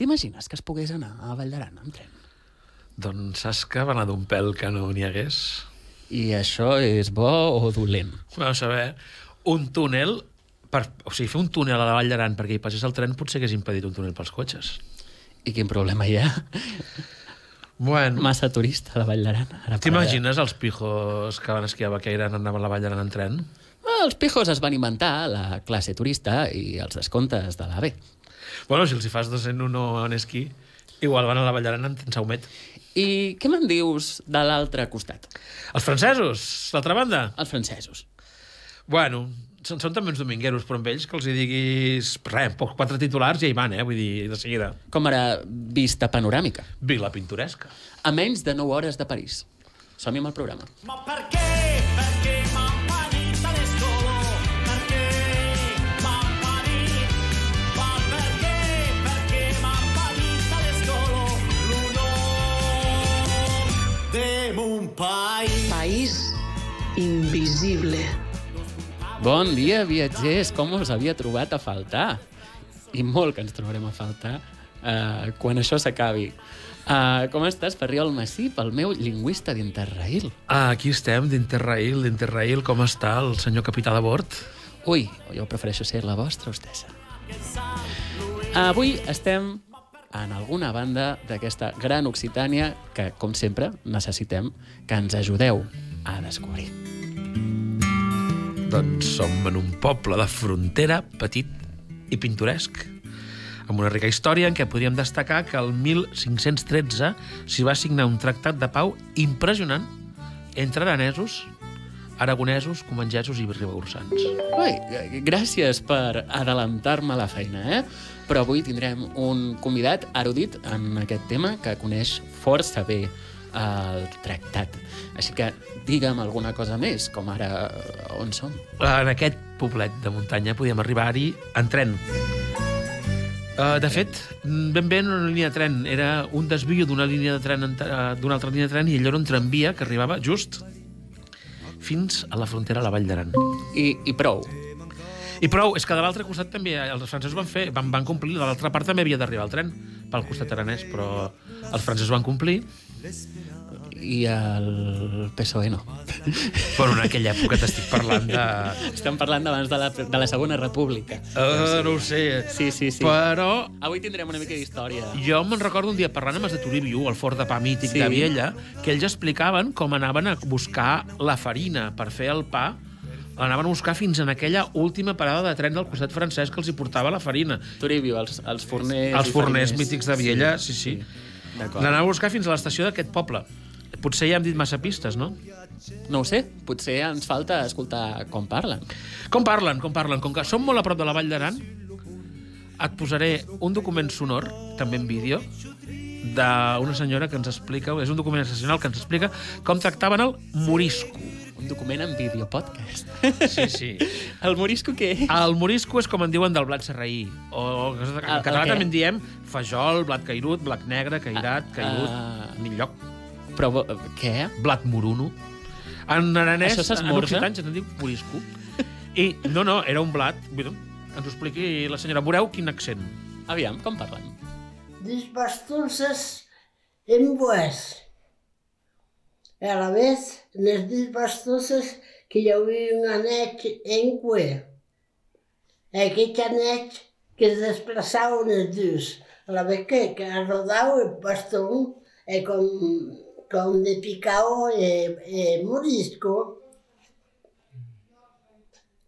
T'imagines que es pogués anar a Vall d'Aran amb tren? Doncs saps que va anar d'un pèl que no n'hi hagués? I això és bo o dolent? Vam saber, un túnel, per, o sigui, fer un túnel a la Vall d'Aran perquè hi passés el tren potser hagués impedit un túnel pels cotxes. I quin problema hi ha? Bueno, Massa turista a la Vall d'Aran. t'imagines els pijos que van esquiar a Baqueira anaven a la Vall d'Aran en tren? Ah, Els pijos es van inventar la classe turista i els descomptes de l'AVE. Bueno, si els hi fas dos en uno en esquí, igual van a la Vall d'Aran en saumet. I què me'n dius de l'altre costat? Els francesos, l'altra banda? Els francesos. Bueno, són, són també uns domingueros, però amb ells que els hi diguis... Res, poc, quatre titulars ja hi van, eh? Vull dir, de seguida. Com ara vista panoràmica. Vila pintoresca. A menys de 9 hores de París. Som-hi amb el programa. Ma perché? Perché m'han parit país. País invisible. Bon dia, viatgers! Com us havia trobat a faltar? I molt que ens trobarem a faltar uh, quan això s'acabi. Uh, com estàs, Ferriol Massip, el meu lingüista d'Interrail? Ah, aquí estem, d'Interrail, d'Interrail. Com està el senyor capità de bord? Ui, jo prefereixo ser la vostra hostessa. Avui estem en alguna banda d'aquesta gran Occitània que, com sempre, necessitem que ens ajudeu a descobrir. Doncs som en un poble de frontera petit i pintoresc, amb una rica història en què podríem destacar que el 1513 s'hi va signar un tractat de pau impressionant entre aranesos, aragonesos, comangesos i ribagorçans. Ui, gràcies per adelantar-me la feina, eh? Però avui tindrem un convidat erudit en aquest tema que coneix força bé el tractat. Així que digue'm alguna cosa més, com ara eh, on som. En aquest poblet de muntanya podíem arribar-hi en tren. Uh, de fet, ben bé era una línia de tren, era un desvio d'una línia de tren eh, d'una altra línia de tren i allò era un tramvia que arribava just fins a la frontera a la Vall d'Aran. I, I prou. I prou, és que de l'altre costat també els francesos van fer, van, van complir, de l'altra part també havia d'arribar el tren pel costat aranès, però els francesos van complir. I el PSOE no. Bueno, en aquella època t'estic parlant de... Estem parlant d'abans de, la, de la Segona República. Uh, no ho sé. Sí, sí, sí. Però Avui tindrem una mica d'història. Jo me'n recordo un dia parlant amb els de Turibiu, el fort de pa mític Sí. de Viella, que ells explicaven com anaven a buscar la farina per fer el pa l'anaven a buscar fins en aquella última parada de tren del costat francès que els hi portava la farina. Toribio, els, els forners... Els forners mítics de Viella, sí, sí. D'acord. L'anava a buscar fins a l'estació d'aquest poble. Potser ja hem dit massa pistes, no? No ho sé, potser ens falta escoltar com parlen. Com parlen, com parlen? Com que som molt a prop de la Vall d'Aran, et posaré un document sonor, també en vídeo, d'una senyora que ens explica, és un document excepcional que ens explica com tractaven el morisco. Un document en vídeo podcast. Sí, sí. El morisco què és? El morisco és com en diuen del blat serraí. O en El- català el què? també en diem fajol, blat cairut, blat negre, cairat, caigut, Ah. millot, Però eh, què? blat moruno. En aranès, Això en occità, ens en diu morisco. I, no, no, era un blat. Vull dir, ens ho expliqui la senyora. Veureu quin accent. Aviam, com parlen? Dis bastonces en boes. A la vez, les dis bastonces que hi havia un anet en cue. Aquest anet que es desplaçava en els dos. A la vez que, que rodava el bastón eh, com, com de picao eh, eh, morisco.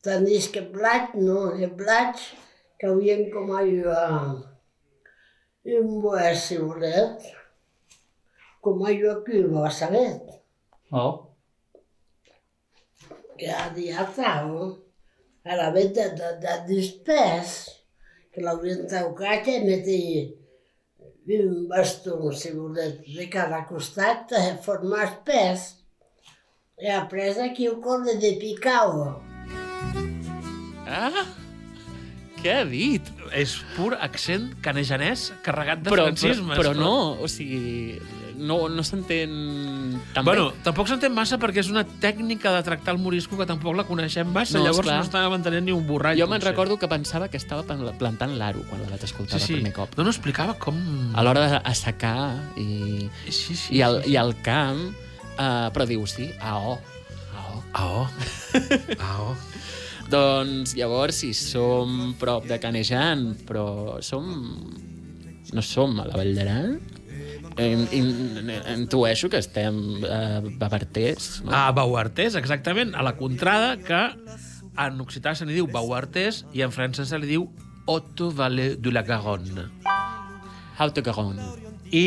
Tandis que blat, no, el blat que havien com allò un boer, si volet, com allò que va saber, Oh. que ha diatau, a la vez de, de, de despès, que l'haurien taucat i metia un bastó, si volet, de cada costat, de formar espès. I après aquí ho corre de picau. Ah! Què ha dit? És pur accent canejanès carregat de Però, però, francismes. però no, o sigui, no, no s'entén tan Bueno, bé. tampoc s'entén massa perquè és una tècnica de tractar el morisco que tampoc la coneixem massa, No, llavors esclar. no estàvem entenent ni un borrall. Jo me'n potser. recordo que pensava que estava plan- plantant l'aro quan la vaig escoltar Sí, sí, sí. el primer cop. No, no explicava com... A l'hora d'assecar i, Sí, sí. i, el, sí, i el camp, uh, però diu, sí, AO. AO. Aó. Aó. Doncs llavors, si som prop de Canejan, però som... No som a la Vall d'Aran? En, en, intueixo que estem a Babartés, no? A Bauartés, exactament, a la contrada, que en occità se li diu Bauartés i en francès se li diu Otto Vallée de la Garonne. Haute-Garonne. I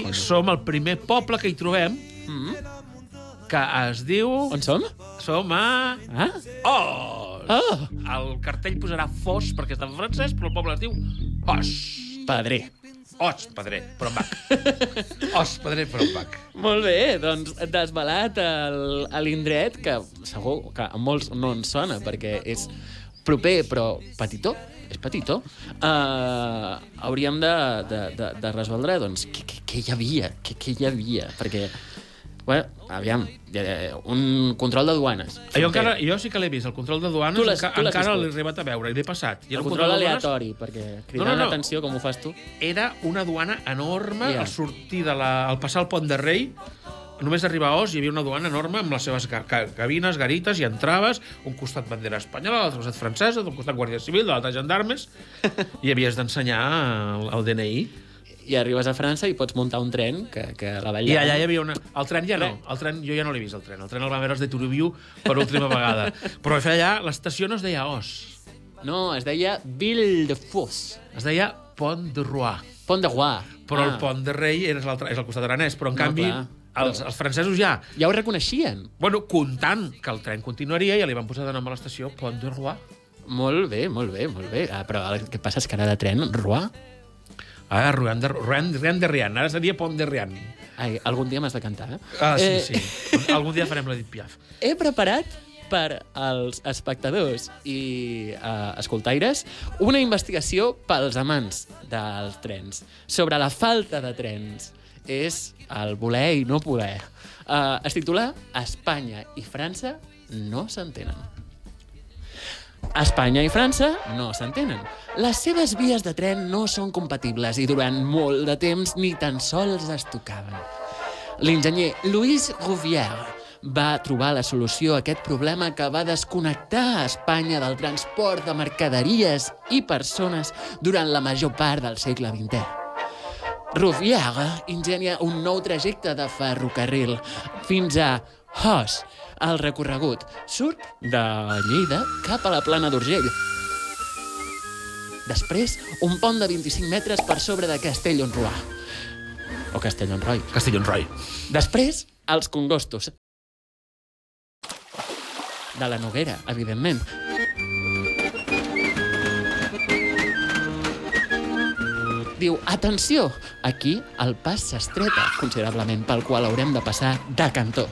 Garonne. som el primer poble que hi trobem Mm. que es diu... On som? Som a... Ah? Os! Oh! El cartell posarà Fos perquè està en francès, però el poble es diu Os. Padré. Os, padrer, però en bac. Os, padrer, però en bac. Molt bé, doncs desvelat el- a l'indret, que segur que a molts no en sona, perquè és proper però petitó, és petitó, uh, hauríem de, de, de, de resoldre doncs, què, què, què hi havia, què, què hi havia, perquè, bueno, aviam, un control de duanes. Jo, encara, jo sí que l'he vist, el control de duanes, l'has encara l'he arribat a veure, i l'he passat. I el control de duanes aleatori, perquè cridant No, no, no. l'atenció com ho fas tu. era una duana enorme, Ja. al sortir de la, al passar el pont de Rei, només d'arribar a Os hi havia una duana enorme amb les seves ca ca cabines, garites, i entraves, un costat bandera espanyola, l'altre costat francesa, d'un costat guàrdia civil, de l'altre gendarmes, i havies d'ensenyar el, el DNI. I arribes a França i pots muntar un tren que, que la Vall I d'Aran- allà hi havia una... El tren ja no, el tren jo ja no l'he vist, el tren. El tren el vam veure els de Turubiu per última vegada. Però allà l'estació no es deia Os, No, es deia Ville de Fos. es deia Pont de Roi. Pont de Roi. Però Ah, el Pont de Rei és, és al costat aranès, però en No, canvi clar. els, els francesos ja Ja ho reconeixien. Bueno, comptant que el tren continuaria, ja li van posar de nom a l'estació Pont de Roi. Molt bé, molt bé, molt bé. Ah, però el que passa és que ara de tren, Roi... Ah, Rouen de, Rouen, Rouen de Rian. Ara seria Pont de Rian. Ai, algun dia m'has de cantar, eh? Ah, sí, eh, sí. Algun dia farem l'Edith Piaf. He preparat per als espectadors i uh, escoltaires una investigació pels amants dels trens sobre la falta de trens. És el voler i no poder. Uh, es titula Espanya i França no s'entenen. Espanya i França no s'entenen. Les seves vies de tren no són compatibles i durant molt de temps ni tan sols es tocaven. L'enginyer Louis Rouvière va trobar la solució a aquest problema que va desconnectar Espanya del transport de mercaderies i persones durant la major part del segle XX. Rouvière ingenia un nou trajecte de ferrocarril fins a Hos. El recorregut surt de Lleida cap a la plana d'Urgell. Després, un pont de 25 metres per sobre de Castellonroy. O Castellonroy. Castellonroy. Després, els congostos. De la Noguera, evidentment. Diu, atenció, aquí el pas s'estreta considerablement pel qual haurem de passar de cantó.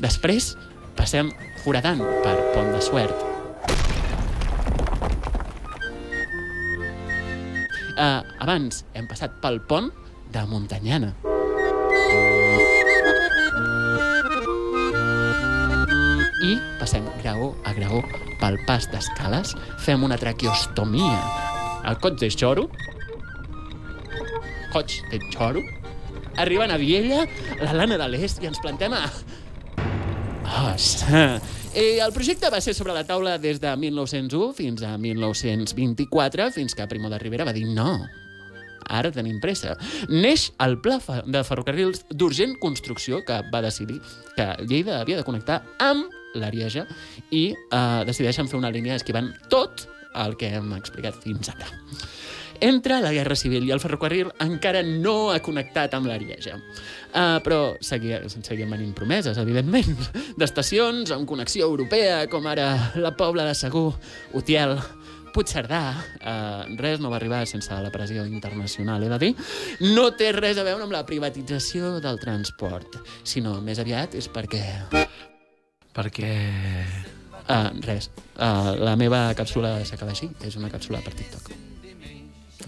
Després, passem foradant per Pont de Suert. Uh, abans hem passat pel pont de Montanyana. I passem graó a graó pel pas d'escales, fem una traqueostomia al coig de xoro, coig de xoro, arriben a Viella, la lana de l'est, i ens plantem a... Os. Eh, el projecte va ser sobre la taula des de 1901 fins a 1924, fins que Primo de Rivera va dir no, ara tenim pressa. Neix el pla de ferrocarrils d'urgent construcció que va decidir que Lleida havia de connectar amb l'Arieja i eh, decideixen fer una línia esquivant tot el que hem explicat fins ara. Entre la Guerra Civil i el ferrocarril encara no ha connectat amb l'Arieja. Uh, però seguia, seguien venint promeses, evidentment, d'estacions amb connexió europea, com ara la Pobla de Segur, Utiel, Puigcerdà, uh, res no va arribar sense la pressió internacional, he de dir. No té res a veure amb la privatització del transport, sinó més aviat és perquè perquè... Uh, res, uh, la meva càpsula s'acaba així, és una càpsula per TikTok.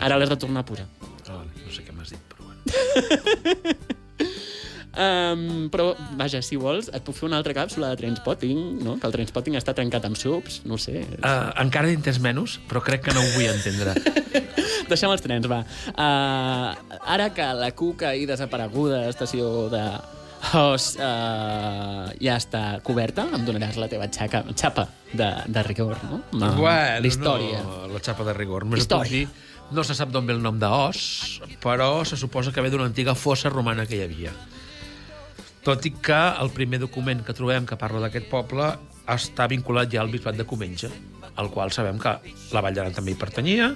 Ara l'has de tornar a posar. Oh, no sé què m'has dit, però bueno. Um, però, vaja, si vols, et puc fer una altra càpsula de Trainspotting, no? Que el Trainspotting està trencat amb subs, no sé. Uh, encara he entès menys, però crec que no ho vull entendre. Deixem els trens, va. Uh, ara que la cuca i desapareguda estació de Hoss uh, ja està coberta, em donaràs la teva xaca, xapa de, de rigor, no? Bueno, la història. No, la xapa de rigor. Només et Història. dir, no se sap d'on ve el nom d'Os, però se suposa que ve d'una antiga fossa romana que hi havia. Tot i que el primer document que trobem que parla d'aquest poble està vinculat ja al bisbat de Comenja, al qual sabem que la Vall d'Aran també hi pertanyia,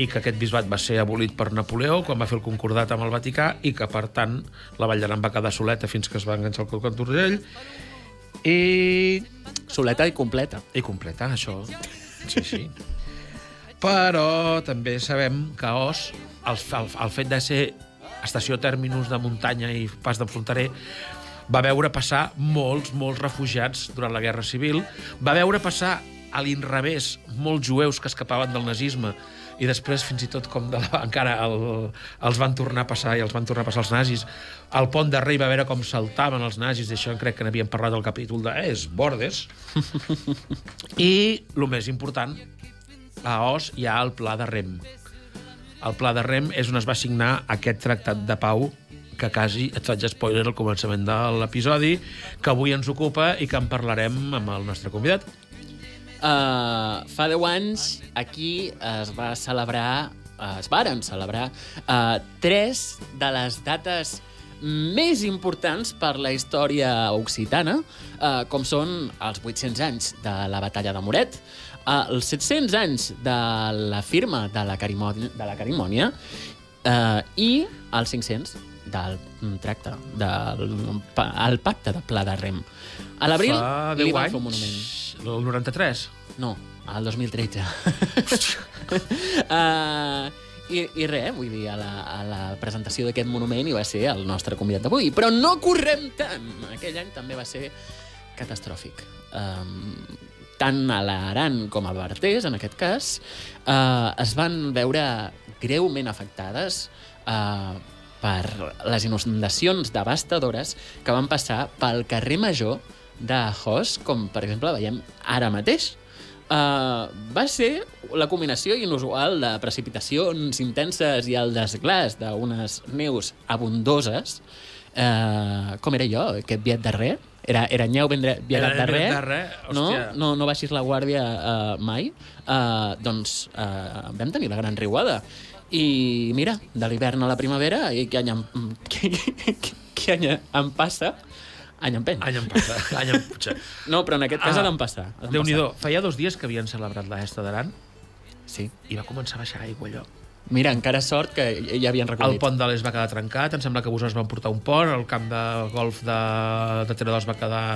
i que aquest bisbat va ser abolit per Napoleó quan va fer el concordat amb el Vaticà i que, per tant, la Vall d'Aran va quedar soleta fins que es va enganxar el Col d'Urgell i Soleta i completa. i completa, això. Sí, sí. Però també sabem que Os, el, el, el fet de ser estació terminus de muntanya i pas de fronterer, va veure passar molts, molts refugiats durant la Guerra Civil, va veure passar a l'inrevés molts jueus que escapaven del nazisme i després fins i tot com de la, encara el, els van tornar a passar i els van tornar a passar els nazis. Al pont de Rei va veure com saltaven els nazis, d'això crec que n'havíem parlat al capítol de Es Bordes. I, el més important, a Os hi ha el Pla de Rem. El Pla de Rem és on es va signar aquest tractat de pau que quasi et faig spoiler al començament de l'episodi, que avui ens ocupa i que en parlarem amb el nostre convidat. Uh, fa 10 anys aquí es va celebrar, uh, es varen celebrar, uh, tres de les dates més importants per la història occitana, uh, com són els 800 anys de la batalla de Moret, uh, els 700 anys de la firma de la, carimònia, de la carimònia uh, i els 500 del mm, tracte, del el pacte de Pla de Rem. A l'abril li 10 van anys, fer un monument. el 93. No, al 2013. uh, i, I res, vull dir, a la, a la presentació d'aquest monument hi va ser el nostre convidat d'avui. Però no correm tant! Aquell any també va ser catastròfic. Um, tant a l'Aran com a Bartés, en aquest cas, uh, es van veure greument afectades uh, per les inundacions devastadores que van passar pel carrer Major de Hoss, com per exemple veiem ara mateix. Uh, va ser la combinació inusual de precipitacions intenses i el desglàs d'unes neus abundoses. Uh, com era jo, aquest viat darrer? Era, era nyeu ben dre- viat Era viat darrer, no, no, no baixis la guàrdia uh, mai. Uh, doncs uh, vam tenir la gran riuada. I mira, de l'hivern a la primavera, i que any em, que, que, que any em passa, any empeny. Any en passa, any en puja. No, però en aquest cas Ah, ha d'empassar. d'empassar. Déu-n'hi-do, feia dos dies que havien celebrat la Esta d'Aran Sí. i va començar a baixar aigua allò. Mira, encara sort que ja havien El recollit. pont de l'Est va quedar trencat, em sembla que vosaltres van portar un pont, el camp de golf de, de Teredors va quedar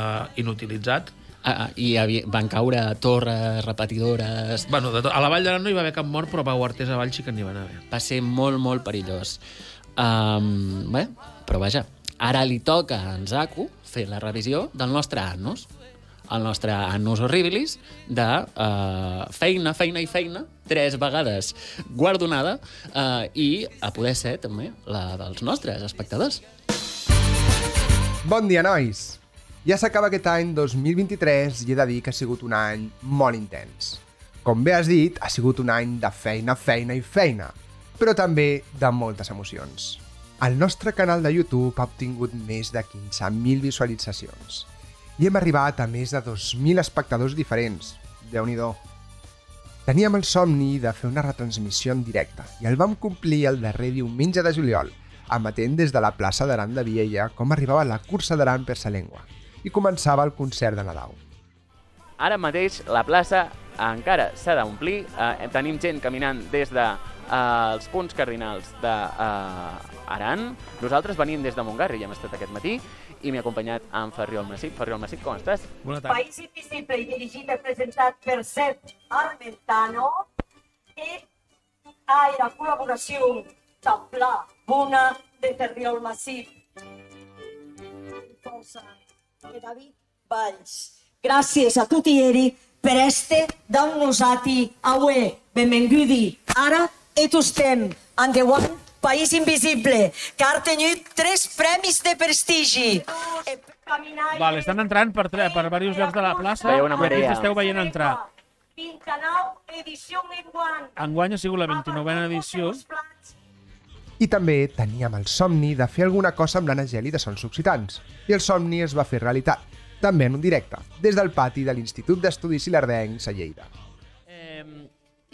inutilitzat. Ah, ah, I havia, van caure torres, repetidores... Bueno, de tot, a la Vall d'Aran no hi va haver cap mort, però a Pau Artés avall sí que n'hi van haver. Va ser molt, molt perillós. Um, bé, però vaja, ara li toca a en Zaku fer la revisió del nostre Annus. El nostre Annus Horribilis de uh, feina, feina i feina, tres vegades guardonada, uh, i a poder ser també la dels nostres espectadors. Bon dia, nois! Ja s'acaba aquest any 2023 i he de dir que ha sigut un any molt intens. Com bé has dit, ha sigut un any de feina, feina i feina, però també de moltes emocions. El nostre canal de YouTube ha obtingut més de 15.000 visualitzacions i hem arribat a més de 2.000 espectadors diferents. déu nhi Teníem el somni de fer una retransmissió en directe i el vam complir el darrer diumenge de juliol, emetent des de la plaça d'Aran de Viella com arribava la cursa d'Aran per sa llengua i començava el concert de Nadal. Ara mateix la plaça encara s'ha d'omplir. Eh, tenim gent caminant des de eh, els punts cardinals d'Aran. Nosaltres venim des de Montgarri, ja hem estat aquest matí, i m'he acompanyat en Ferriol Massip. Ferriol Massip, com estàs? Bona tarda. País Invisible i dirigit i presentat per Seth Armentano i a la col·laboració del Pla Bona de Ferriol Massip. Força de David companys. Gràcies a tutti ieri per este dau-nos-ati avui. Benvengudi. Ara et estem endavant País Invisible, que ha tenit tres premis de prestigi. Vale, estan entrant per, tre- per diversos llocs de la plaça. Veieu una marea. esteu veient entrar. 29 edició enguany. Enguany ha sigut la 29a edició. I també teníem el somni de fer alguna cosa amb l'Anna Geli de Sons Occitans. I el somni es va fer realitat, també en un directe, des del pati de l'Institut d'Estudis Ilardencs a Lleida.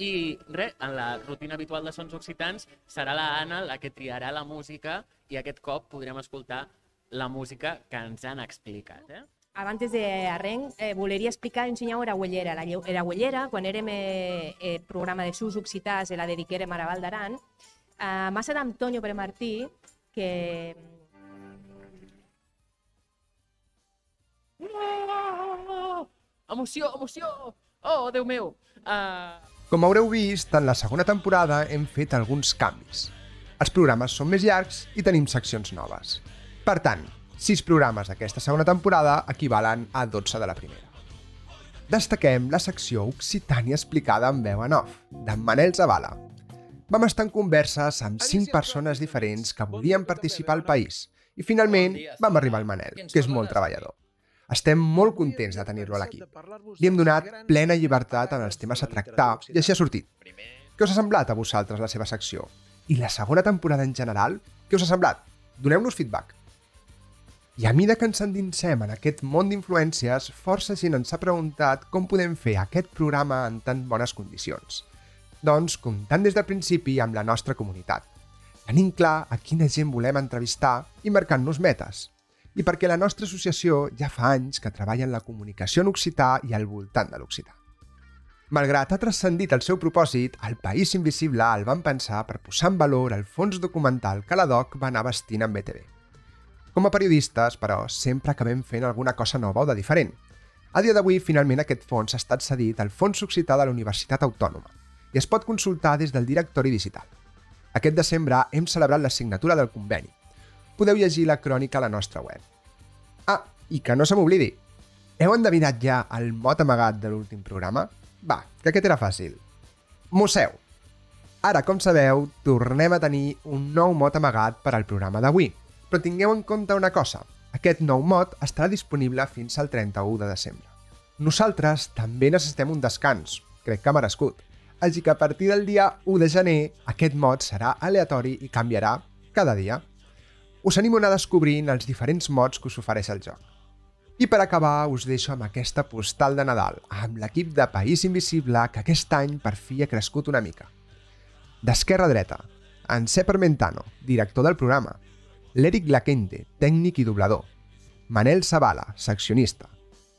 I res, en la rutina habitual de Sons Occitans serà la Anna la que triarà la música i aquest cop podrem escoltar la música que ens han explicat. Eh? Abans de arrenc, eh, voleria explicar i ensenyar era Güellera. La era Güellera, quan érem eh, eh, programa de sus occitans, la dediquérem a la Val d'Aran, eh, massa d'Antonio Pere Martí, que Oh, emoció, emoció! Oh, Déu meu! Uh, Com haureu vist, en la segona temporada hem fet alguns canvis. Els programes són més llargs i tenim seccions noves. Per tant, 6 programes d'aquesta segona temporada equivalen a 12 de la primera. Destaquem la secció Occitània explicada en veu en off, d'en Manel Zavala. Vam estar en converses amb 5 persones diferents que volien participar al país i finalment vam arribar al Manel, que és molt treballador. Estem molt contents de tenir-lo a l'equip. Li hem donat plena llibertat en els temes a tractar i així ha sortit. Què us ha semblat a vosaltres la seva secció? I la segona temporada en general? Què us ha semblat? Doneu-nos feedback. I a mida que ens endinsem en aquest món d'influències, força gent ens ha preguntat com podem fer aquest programa en tan bones condicions. Doncs comptant des del principi amb la nostra comunitat. Tenint clar a quina gent volem entrevistar i marcant-nos metes. I perquè la nostra associació ja fa anys que treballa en la comunicació en occità i al voltant de l'occità. Malgrat ha transcendit el seu propòsit, el País Invisible el van pensar per posar en valor el fons documental que la DOC va anar vestint amb BTV. Com a periodistes, però, sempre acabem fent alguna cosa nova o de diferent. A dia d'avui, finalment, aquest fons ha estat cedit al Fons Occità de la Universitat Autònoma i es pot consultar des del directori digital. Aquest desembre hem celebrat la signatura del conveni. Podeu llegir la crònica a la nostra web. Ah, i que no se m'oblidi, heu endevinat ja el mot amagat de l'últim programa? Va, que aquest era fàcil. Museu. Ara, com sabeu, tornem a tenir un nou mot amagat per al programa d'avui. Però tingueu en compte una cosa. Aquest nou mot estarà disponible fins al 31 de desembre. Nosaltres també necessitem un descans, crec que merescut. Així que a partir del dia 1 de gener, aquest mot serà aleatori i canviarà cada dia. Us animo a anar descobrint els diferents mots que us ofereix el joc. I per acabar, us deixo amb aquesta postal de Nadal, amb l'equip de País Invisible que aquest any per fi ha crescut una mica. D'esquerra a dreta, en Cep Armentano, director del programa, l'Eric Laquente, tècnic i doblador, Manel Zavala, seccionista,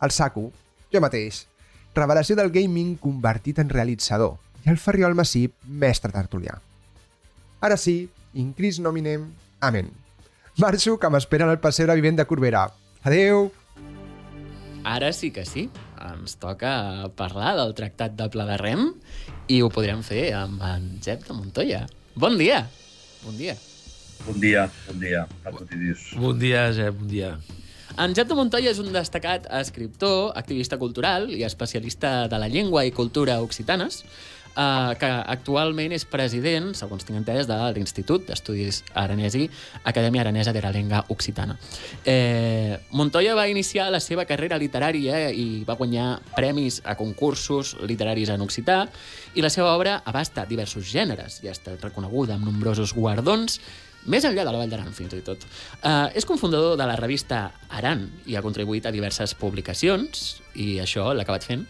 el Saku, jo mateix, revelació del gaming convertit en realitzador, i el Ferriol Massip, mestre tertulià. Ara sí, incris nominem, amén. Marxo, que m'esperen al passeig vivent de Corbera. Adeu! Ara sí que sí, ens toca parlar del Tractat de Pla de Rem i ho podrem fer amb en Jep de Montoya. Bon dia! Bon dia. Bon dia, bon dia. Bon dia, Jep, bon dia. En Jep de Montoya és un destacat escriptor, activista cultural i especialista de la llengua i cultura occitanes, eh, que actualment és president, segons tinc entès, de l'Institut d'Estudis Aranesi, Acadèmia Aranesa de la Llengua Occitana. Eh, Montoya va iniciar la seva carrera literària i va guanyar premis a concursos literaris en occità i la seva obra abasta diversos gèneres i ha estat reconeguda amb nombrosos guardons més enllà de la Vall d'Aran, fins i tot. Uh, és cofundador de la revista Aran i ha contribuït a diverses publicacions i això l'ha acabat fent,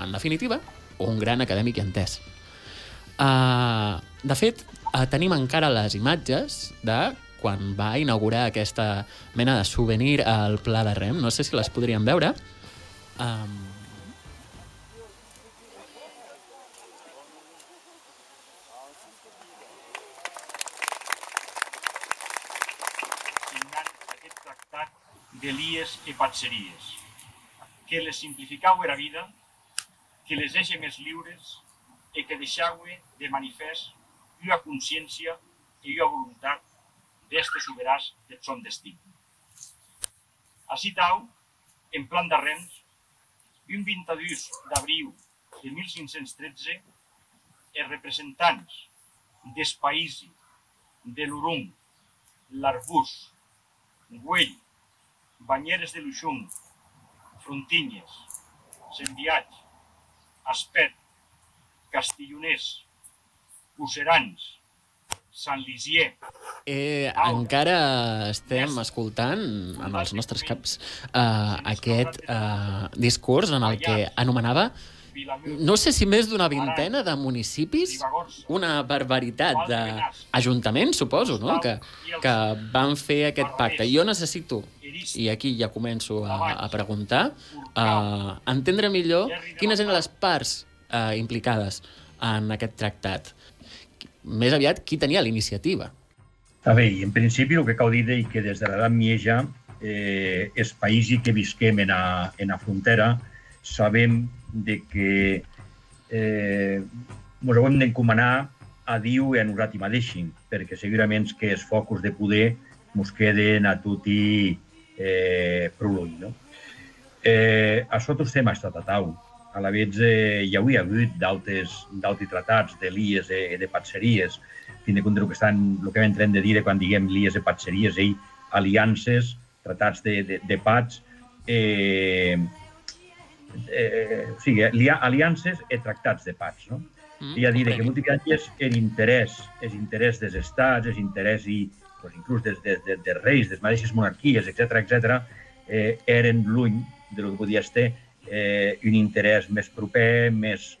en definitiva, un gran acadèmic i entès. Uh, de fet, uh, tenim encara les imatges de quan va inaugurar aquesta mena de souvenir al Pla de Rem. No sé si les podríem veure. Um, aquest tractat d'Elies e Patseries, que les simplificau era vida, que les deixe més lliures e que deixaue de manifest ua consciència e ua voluntat d'este soberàs deth son destí. Així tau, en plan d'arrens, un 22 d'abril de 1513, els representants des païsi, de l'Urum, l'Arbús, Güell, Banyeres de l'Uixum, Frontinyes, Sembiats, Aspet, Castilloners, Pucerans, Sant Lisier, Eh, encara estem escoltant en els nostres caps eh, aquest eh, discurs en el que anomenava no sé si més d'una vintena de municipis, una barbaritat d'ajuntaments, suposo, no? que, que van fer aquest pacte. Jo necessito, i aquí ja començo a, a preguntar, a entendre millor quines eren les parts eh, implicades en aquest tractat. Més aviat, qui tenia la iniciativa? A veure, en principi el que cal dir és que des de l'edat mieja eh, els països que visquem en a, en a frontera sabem de que eh, ens ho hem d'encomanar a Diu i a nosaltres mateixos, perquè segurament que els focus de poder ens queden a tutti eh, prou. No? Eh, això tots estem estat a tau. A la vegada eh, hi hauria hagut d'altres tractats de lies i de patseries, fins de compte el que, estan, el que entrem de dir quan diguem lies i patseries, ell, aliances, tractats de, de, de pats, eh, eh, o sigui, aliances i tractats de pats. No? Mm, I a dir que moltes vegades l'interès, és interès dels estats, és interès i pues, inclús des, des, des, dels reis, des mateixes monarquies, etc etc, eh, eren lluny de lo que podia ser eh, un interès més proper, més,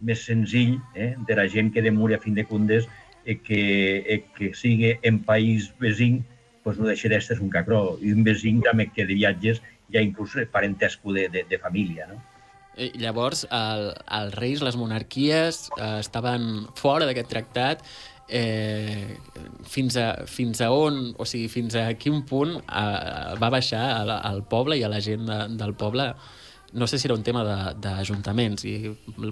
més senzill, eh, de la gent que demura a fin de comptes eh, que, eh, que sigui en país vecí, pues no deixa d'estar un cacró. I un vecí també que de viatges hi ha inclús parentesco de, de, de família, no? Eh, Llavors, el, els reis, les monarquies, eh, estaven fora d'aquest tractat eh, fins, a, fins a on, o sigui, fins a quin punt eh, va baixar al, al poble i a la gent de, del poble no sé si era un tema de- d'ajuntaments i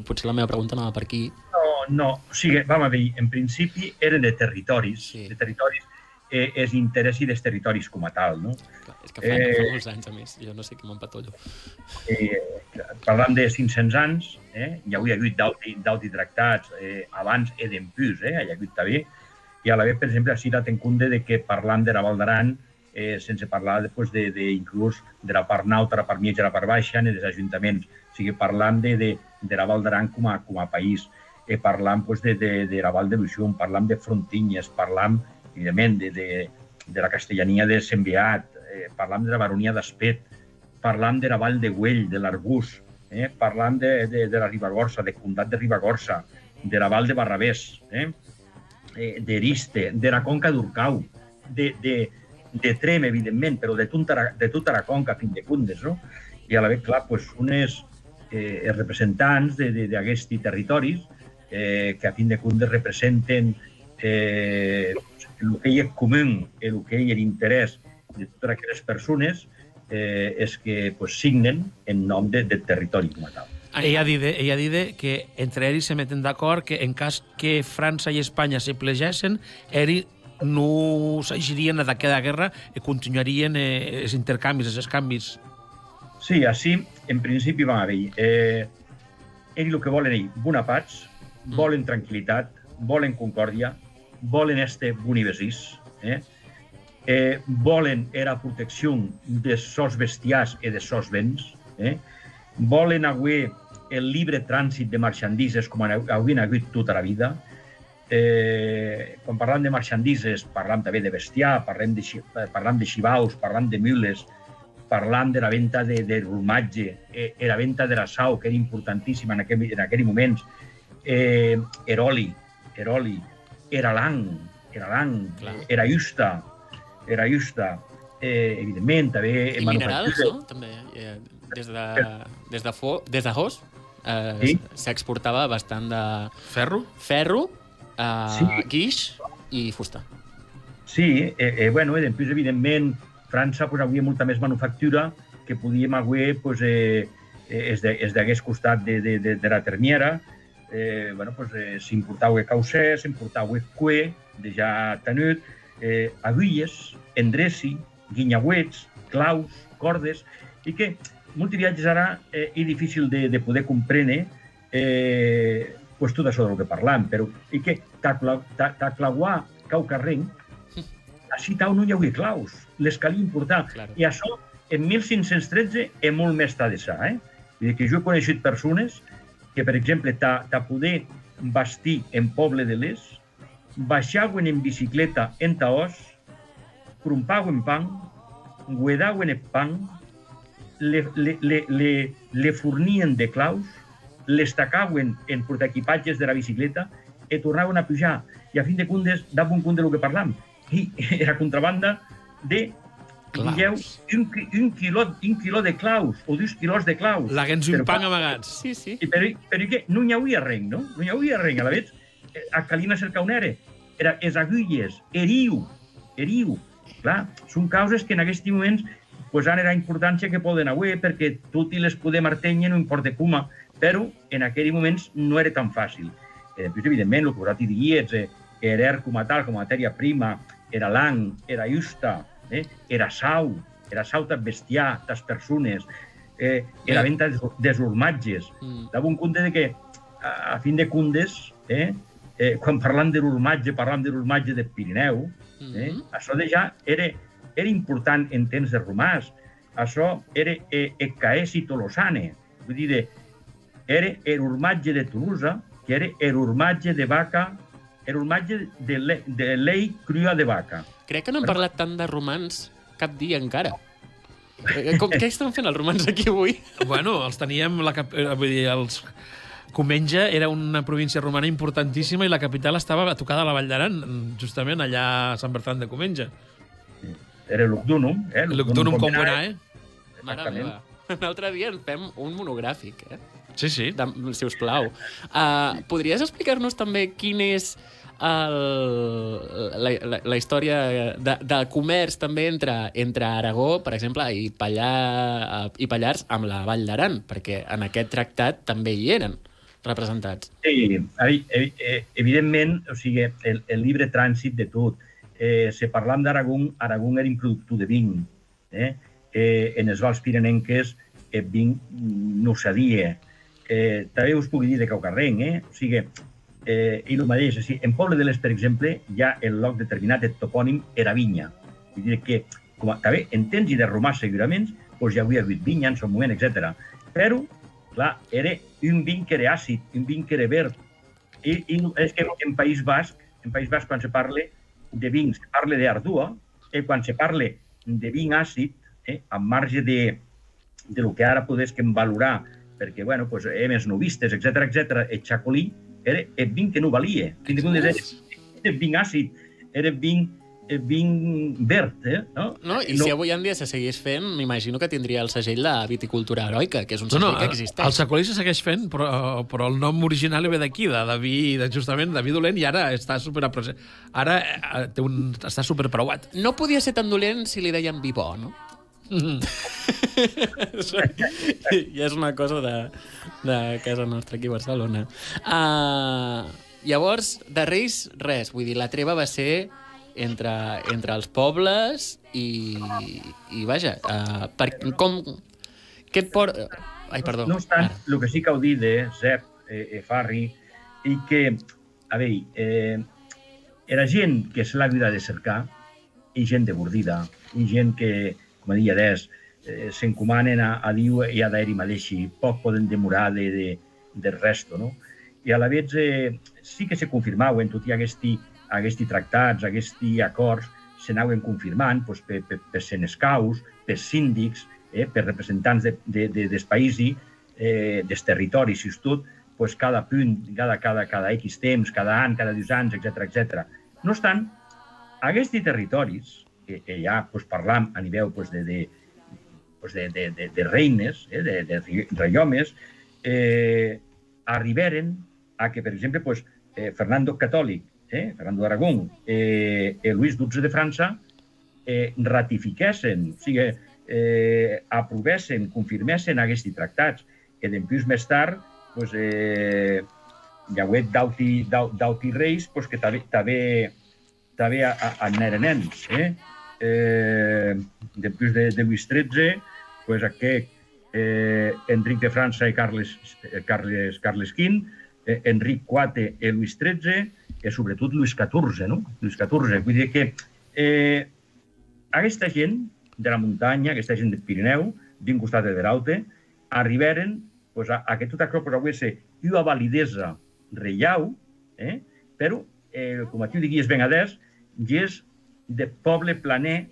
potser la meva pregunta anava per aquí. No, no. O sigui, vam a dir, en principi eren de territoris, sí. de territoris, eh, és interès i dels territoris com a tal, no? És que fa, eh... fa molts anys, a més. Jo no sé què m'empatollo. Eh, parlant de 500 anys, eh, hi hauria hagut d'alti tractats eh, abans e d'empús, eh, hi ha hagut també, i a la vegada, per exemple, ha citat en compte de que parlant de la Val d'Aran, eh, sense parlar després de, de, inclús de la part nauta, la part mitja, la part baixa, ni dels ajuntaments. O sigui, parlant de, de, de la Val d'Aran com, a, com a país, eh, parlant pues, de, de, de la Val de l'Uixum, parlant de Frontinyes, parlant, evidentment, de, de, de la castellania de Sembeat, eh, parlant de la baronia d'Aspet, parlant de la Vall de Güell, de l'Arbús, eh, parlant de, de, de la Ribagorça, de Condat de Ribagorça, de la Val de Barrabés, eh, eh, d'Eriste, de la Conca d'Urcau, de, de, de Trem, evidentment, però de la, de tota la Conca, fins de Cundes, no? I a la vegada, clar, pues, unes eh, representants d'aquests territoris eh, que a fin de comptes representen eh, el que hi és comú el que hi és interès de totes aquelles persones eh, és que pues, signen en nom de, del territori com a tal. Ella dit, ella dit que entre ells se meten d'acord que en cas que França i Espanya se plegessen, ells no s'agirien d'aquesta guerra i continuarien eh, els intercanvis, els canvis. Sí, així, en principi van haver eh, ells el que volen ells, bona paz, volen tranquil·litat, volen concòrdia, volen este bonivesís, eh? Eh, volen era protecció de sos bestiars i de sos béns, eh? volen avui el libre trànsit de marxandises com haurien hagut tota la vida. Eh, quan parlam de marxandises, parlam també de bestiar, parlem de, xi- parlam de xivaus, parlam de mules, parlant de la venda de, de romatge, eh, eh, la venda de la sau, que era importantíssima en aquell, en aquell moment, eh, era oli, era oli, era lang, era justa. Eh, evidentment, també... I minerals, no? També. Eh, des de, des de, fo, des de Hos eh, Sí. s'exportava bastant de... Ferro? Ferro, eh, Sí. guix i fusta. Sí, eh, eh, bueno, i després, evidentment, França pues, havia molta més manufactura que podíem avui pues, eh, eh, és de- és d'hagués costat de, de, de, de la termiera. Eh, bueno, pues, eh, s'importava caucer, s'importava cué, de ja tenut, eh, agulles, endreci, guinyauets, claus, cordes, i que molts viatges ara eh, és difícil de, de poder comprendre eh, pues tot això del que parlam, però i que tacla- ta- taclaguar cau carrenc, així tau no hi hauria claus, les calia importar. Claro. I això, en 1513, és molt més ta de sa, eh? Vull dir que jo he coneixut persones que, per exemple, ta, ta poder vestir en poble de l'Es, baixaven en bicicleta en taós, crumpaven pan, guedaven el pan, le, le, le, le, le fornien de claus, les tacaven en portaequipatges de la bicicleta i tornaven a pujar. I a fin de comptes, dava un punt de lo que parlam. I era contrabanda de Claus. digueu, un, un, quiló, un quiló de claus o dos quilos de claus. Laguens un pan amagats. Sí, sí. i però, però què? No hi hauria res, no? No hi hauria res. A la eh, a Calina Cercaunere, era es agulles, eriu, eriu. Clar, són causes que en aquests moments pues, han era importància que poden avui, perquè tot i les podem artenye, no importa com, però en aquells moments no era tan fàcil. Eh, després, evidentment, el que vosaltres diries, eh, era er com a tal, com a matèria prima, era lang, era justa, eh, era sau, era sau tas bestiar, tas persones, eh, era Bé. venda des, urmatges, Mm. dava un compte de que, a, a fin de comptes, eh, eh, quan parlam de l'urmatge, parlam de l'urmatge del Pirineu, eh, Mhm. això de ja era, era important en temps de romàs. Això era eh, el caesi tolosane, vull dir, de, era l'urmatge de Tolosa, que era l'urmatge de vaca, l'urmatge de, le, de lei crua de vaca. Crec que no hem parlat tant de romans cap dia encara. Eh, Com, què estan fent els romans aquí avui? Bueno, els teníem... La, cap- eh, vull dir, els... Comenja era una província romana importantíssima i la capital estava a tocar de la Vall d'Aran, justament allà a Sant Bertran de Comenja. Era l'Ucdunum. Eh? L'Ucdunum com buena, eh? Mare Exactament. meva. Un altre dia fem un monogràfic, eh? Sí, sí. De, si us plau. Uh, podries explicar-nos també quin és el, la, la, la història de, de comerç també entre, entre Aragó, per exemple, i, Pallà, i Pallars amb la Vall d'Aran, perquè en aquest tractat també hi eren representats. Sí, eh, eh, evidentment, o sigui, el, el llibre trànsit de tot. Eh, se parlam d'Aragón, Aragón era un de vin. Eh? Eh, en els vals pirenenques el vin no s'adia. Eh, també us puc dir de Caucarrenc, eh? O sigui, eh, i el mateix, o sigui, en Poble de l'Est, per exemple, ha el lloc determinat, el topònim era vinya. Vull dir que, com a, també, en temps i de romà segurament, doncs hi havia hagut vinya en son moment, etc. Però, clar, era un vin que era àcid, un vin que era verd. I, i és que en País Basc, en País Basc, quan se parla de vins, se parla d'ardua, i quan se parla de vin àcid, eh, amb marge de, de lo que ara podés que valorar, perquè, bueno, pues, hem els novistes, etc etc, el xacolí era el vin que no valia. Fins i tot era, era vin àcid, era vin, el vin verd, eh? No? No? I no. si avui en dia se seguís fent, m'imagino que tindria el segell de viticultura heroica, que és un No, segell no, que el existeix. sacolí se segueix fent, però, però el nom original ve d'aquí, de, de vi, de, justament, de vi dolent, i ara està super. Ara eh, té un, està super preuat. No podia ser tan dolent si li deien vi bo, no? I és una cosa de, de casa nostra aquí a Barcelona. Uh, llavors, de Reis, res. Vull dir, la treva va ser entre, entre els pobles i, i vaja, uh, per, com... Què et por... Ai, perdó. No obstant, Ara. el que sí que heu dit de Zep, eh, eh, Farri, i que, a veure, eh, era gent que se l'ha de cercar, i gent de bordida, i gent que, com deia Des, eh, s'encomanen a, a Diu i a d'Eri mateixi, poc poden demorar de, de, del resto, no? I a la vegada eh, sí que se confirmaven, tot i aquesti, aquesti tractats, aquesti acords, s'anaven confirmant pues, per, per, per senescaus, per síndics, eh, per representants de, de, de, dels països, eh, dels territoris, és tot, pues, cada punt, cada, cada, cada X temps, cada any, cada dos anys, etc etc. No obstant, aquests territoris, que, que ja pues, parlam a nivell pues, de, de, pues, de, de, de, de reines, eh, de, de reiomes, eh, arriberen a que, per exemple, pues, eh, Fernando Catòlic, eh, Fernando d'Aragón, eh, i Luis XII de França eh, ratifiquessin, o sigui, eh, aprovessin, confirmessin aquests tractats, que després més tard pues, eh, hi ha hagut d'auti, d'au- d'auti reis pues, que també, també, també anaren nens. Eh? Eh, després de, de Lluís XIII, pues, aquest eh, Enric de França i Carles, eh, Carles, Carles V, eh, Enric IV i Lluís XIII, i sobretot Lluís XIV, no? Lluís XIV. Vull dir que eh, aquesta gent de la muntanya, aquesta gent del Pirineu, d'un costat de l'altre, arribaren pues, a, a que tot això pues, avui ser una validesa reial, eh? però, eh, com a tu diguies ben adés, i és de poble planer,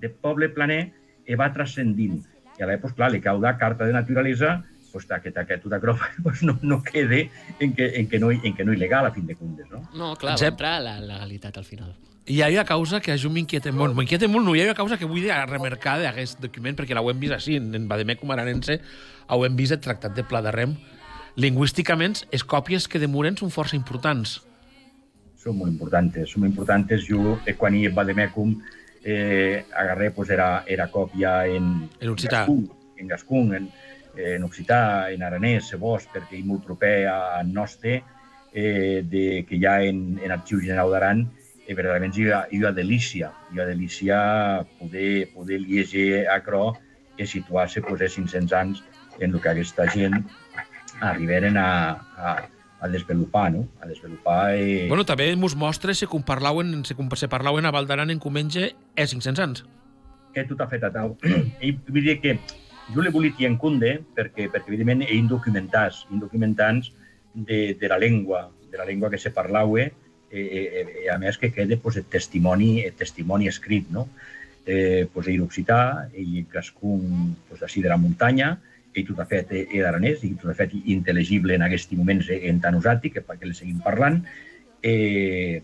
de poble planer, i va transcendint. I a l'època, clar, li cau la carta de naturalesa pues, que, que tot això pues, no, no quede en que, en, que no, en que no il·legal, a fin de comptes. No? No, clar, va Jep. entrar la legalitat al final. I hi ha una causa que mi m'inquieta molt. M'inquieta molt, no, hi ha una causa que vull remarcar d'aquest document, perquè l'hem vist així, en, en Bademecum Aranense, hem vist el Tractat de Pla de Rem. Lingüísticament, les còpies que demoren són força importants. Són molt importants, són molt importants. Jo, eh, quan hi va de Mecum, eh, agarré, pues, era, era còpia en, En occità. gascun, en gascun, en, en occità, en aranès, se vos, perquè hi molt proper a Noste, eh, de, que hi ha en, en Arxiu General d'Aran, eh, verdaderament hi ha, hi ha delícia, hi ha delícia poder, poder llegir acro i situar-se pues, a 500 anys en el que aquesta gent arribaren a, a, a desenvolupar, no? A desenvolupar... Eh... Bueno, també mos mostra se parlauen, se, se parlauen a Val d'Aran en Comenge e 500 anys. que tot ha fet a tau. I vull dir que jo le volia dir en Cunde perquè, perquè evidentment, ell documentats, documentats de, de la llengua, de la llengua que se parlava, eh, eh, eh, a més que quede pues, el testimoni, el testimoni escrit, no? Eh, pues, ell occità, ell cascun pues, així de la muntanya, ell tot ha fet eh, aranès, i tot ha fet intel·legible en aquests moments eh, en tan usat, que perquè le seguim parlant. Eh,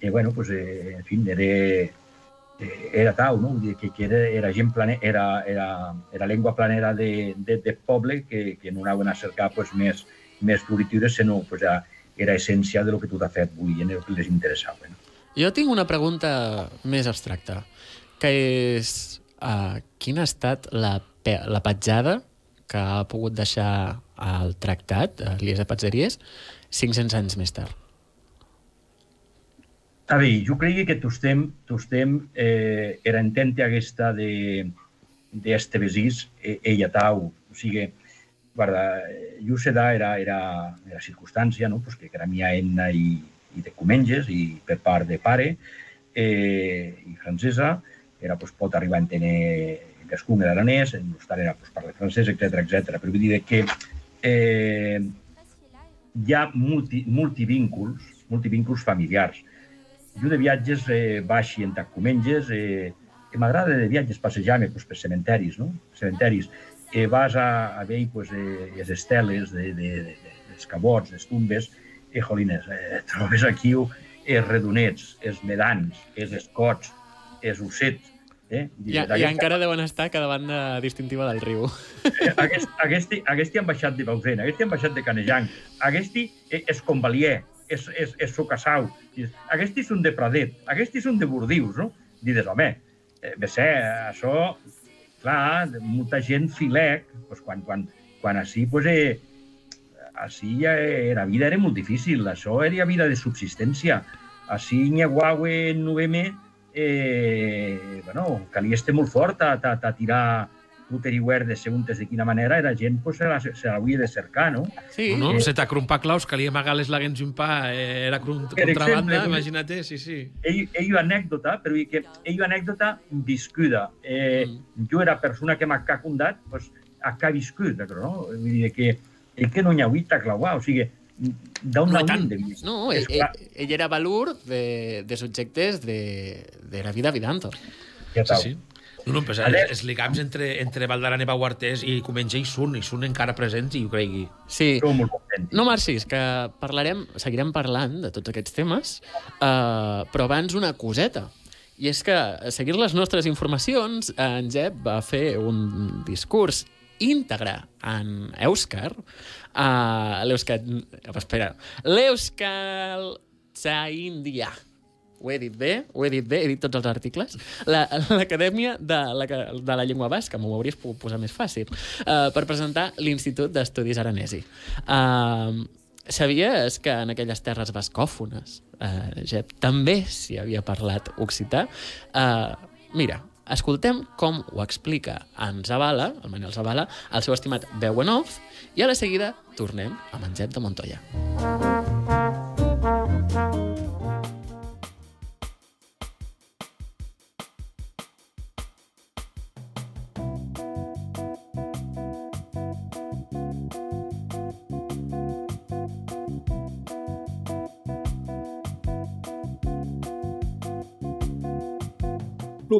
eh, bueno, pues, eh, en fi, era, eh, era tau, no? Vull dir que, que era, era gent plane, era, era, era llengua planera de, de, de poble que, que no anaven a cercar pues, més, més floritures, sinó pues, ja era essència de lo que tu t'has fet, volien, el que les interessava. No? Jo tinc una pregunta més abstracta, que és uh, quina ha estat la, la petjada que ha pogut deixar el tractat, Eliesa Patzeries, 500 anys més tard? A veure, jo crec que tostem, tostem eh, era entente aquesta de d'Estevesís, eh, ella tau, o sigui, guarda, jo sé da era, era, era circumstància, no? pues que era mia enna i, i de Comenges, i per part de pare, eh, i francesa, era, pues, pot arribar a entendre gascun era aranès, en l'hostal era pues, parla francès, etc etc. Però vull dir que eh, hi ha multi, multivínculs, multivínculs familiars. Jo de viatges eh, baix i en Tacumenges, eh, que m'agrada de viatges passejar-me pues, per cementeris, no? Cementeris. Eh, vas a, a veure pues, eh, les esteles de, de, de, de, dels cabots, les tumbes, i, eh, jolines, eh, trobes aquí els redonets, els medans, els escots, els ossets, eh? I, I encara deuen estar cada banda distintiva del riu. Eh, Aquest, aquesti, aquesti han baixat de Bausena, aquesti han baixat de Canejan, aquesti eh, és Convalier, és, és, és Socassau, dius, aquesti són de Pradet, aquesti són de Bordius, no? Dius, home, eh, bé sé, això, clar, molta gent filec, doncs quan, quan, quan així, pues, eh, així ja la vida era molt difícil, això era vida de subsistència. Així, Nyaguawe, en novembre, eh, bueno, calia estar molt fort a, a, a tirar l'Uteriware de seguntes de quina manera, era gent pues, se, la, se l'havia de cercar, no? Sí, No, no? Eh, Se t'acrumpar claus, calia amagar les laguens un pa, eh, era contrabanda, imagina't, sí, sí. ell, ell anècdota, però que ell anècdota viscuda. Eh, mm. Jo era persona que m'ha cacundat, pues, a que ha viscut, no? Vull dir que ell que no n'hi ha hagut a clauar, o sigui, d'on No no tant. de vist. No, ell, ell, ell era valor de, de subjectes de, de la vida vidanto. ja Sí, sí. No, no, però Ale- els lligams entre, entre Valdaran i Bauartés i Comenge hi són, hi són encara presents i ho cregui. Sí. No marxis, que parlarem, seguirem parlant de tots aquests temes, uh, però abans una coseta. I és que, a seguir les nostres informacions, en Jep va fer un discurs íntegre en Èuscar, a l'Euskal... Espera. L'Euskal Tzaindia. Ho he dit bé, ho he dit bé, he dit tots els articles. La- L'Acadèmia de, la, de la Llengua Basca, m'ho hauries pogut posar més fàcil, uh, per presentar l'Institut d'Estudis Aranesi. Uh, sabies que en aquelles terres bascòfones, uh, Jep, també s'hi havia parlat occità? Uh, mira, Escoltem com ho explica en Zavala, el Manel Zavala, el seu estimat veu en off, i a la seguida tornem en Jep de Montoya.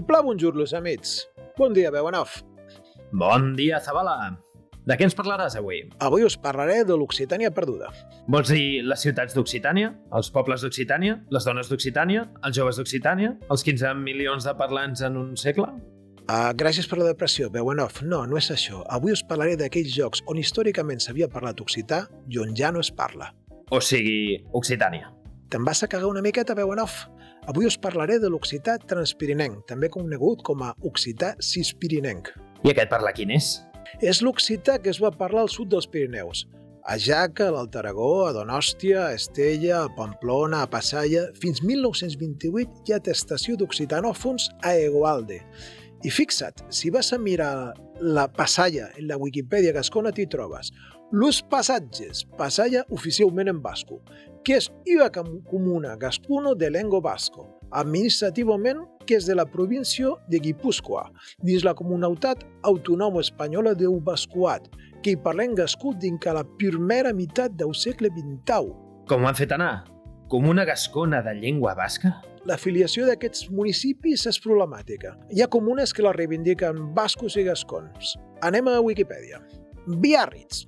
L'Upla, bonjour, los amics. Bon dia, off. Bon dia, Zabala. De què ens parlaràs avui? Avui us parlaré de l'Occitània perduda. Vols dir les ciutats d'Occitània, els pobles d'Occitània, les dones d'Occitània, els joves d'Occitània, els 15 milions de parlants en un segle? Uh, gràcies per la depressió, off. No, no és això. Avui us parlaré d'aquells jocs on històricament s'havia parlat occità i on ja no es parla. O sigui, Occitània. Te'n vas a cagar una miqueta, off? Avui us parlaré de l'occità transpirinenc, també conegut com a occità cispirinenc. I aquest parlar quin és? És l'occità que es va parlar al sud dels Pirineus, a Jaca, a l'Alt Aragó, a Donòstia, a Estella, a Pamplona, a Passalla... Fins 1928 hi ha atestació d'occitanòfons a Egoalde. I fixa't, si vas a mirar la Passalla en la Wikipedia gascona t'hi trobes Los passatges, Passalla oficialment en basco, que és una com- comuna gascuno de lengo basco, administrativament que és de la província de Guipúscoa, dins la comunitat autònoma espanyola de Bascuat, que hi parlem gascú dins la primera meitat del segle XX. Com ho han fet anar? Com una gascona de llengua basca? L'afiliació d'aquests municipis és problemàtica. Hi ha comunes que la reivindiquen bascos i gascons. Anem a Wikipedia. Biarritz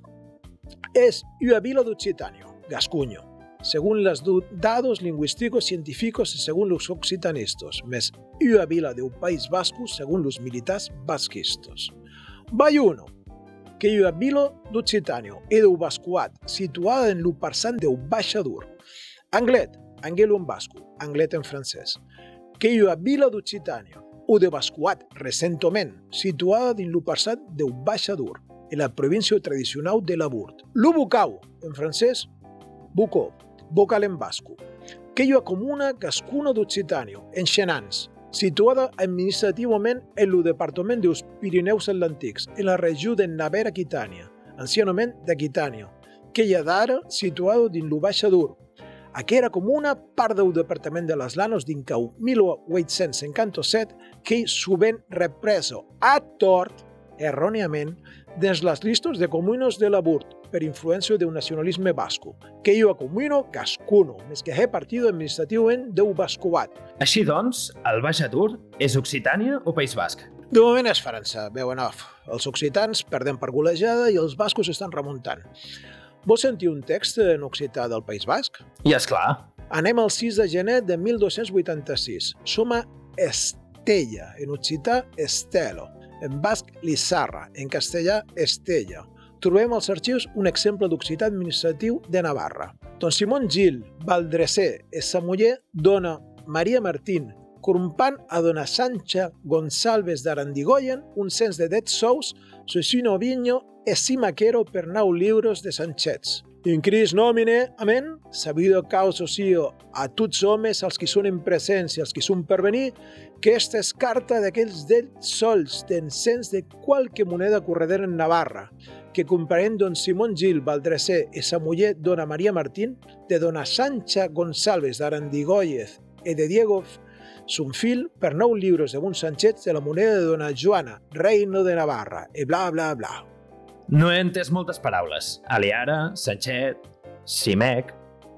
es una vila d'Occitània, Gascuño, según los du- dados lingüísticos científicos y según los occitanistas, més una vila del País Vasco según los militares basquistas. Bayuno, que és una vila d'Occitània i del Bascuat, situada en l'Uparsant del Baixadur. Anglet, Angelo en basco, Anglet en francès, que és una vila d'Occitània, o de Bascuat, recentment, situada dins l'Uparsant del Baixadur, en la província tradicional de la Burt. L'Ubucau, en francès, Bucó, vocal en basco, que és una comuna gascuna d'Occitània, en Xenans, situada administrativament en el departament dels Pirineus Atlàntics, en la regió de Navera-Aquitània, ancianament d'Aquitània, que hi ha d'ara situada dins el Baixadur. Aquesta comuna, part del departament de les Lanos d'Incau 1857, que sovint represo a tort, erròniament, dins les llistes de comunes de la Burt, per influència del nacionalisme basco, que és una comuna gascuno, més que he partido administrativament del Bascoat, Així doncs, el Baix Atur és Occitània o País Basc? De moment és França, veu en off. Els occitans perden per golejada i els bascos estan remuntant. Vols sentir un text en occità del País Basc? I és clar. Anem al 6 de gener de 1286. Som a Estella, en occità Estelo, en basc Lissarra, en castellà Estella. Trobem als arxius un exemple d'occità administratiu de Navarra. Don Simón Gil, Valdrecer, és sa muller, dona Maria Martín, corrompant a dona Sancha Gonçalves d'Arandigoyen un cens de det sous, Susino Viño e Simaquero per nau libros de Sanchets. In Cris nomine, amén, sabido causa sio a tots homes, als qui són en presència i als qui són per venir, que esta és carta d'aquells dets sols d'encens de qualque moneda corredera en Navarra, que comparent don Simón Gil Valdrecer i sa muller dona Maria Martín, de dona Sancha Gonçalves d'Arandigoyez e de Diego Sunfil per nou llibres de un de la moneda de dona Joana, reino de Navarra, e bla bla bla. No he entès moltes paraules. Aliara, Sanchet, Simec,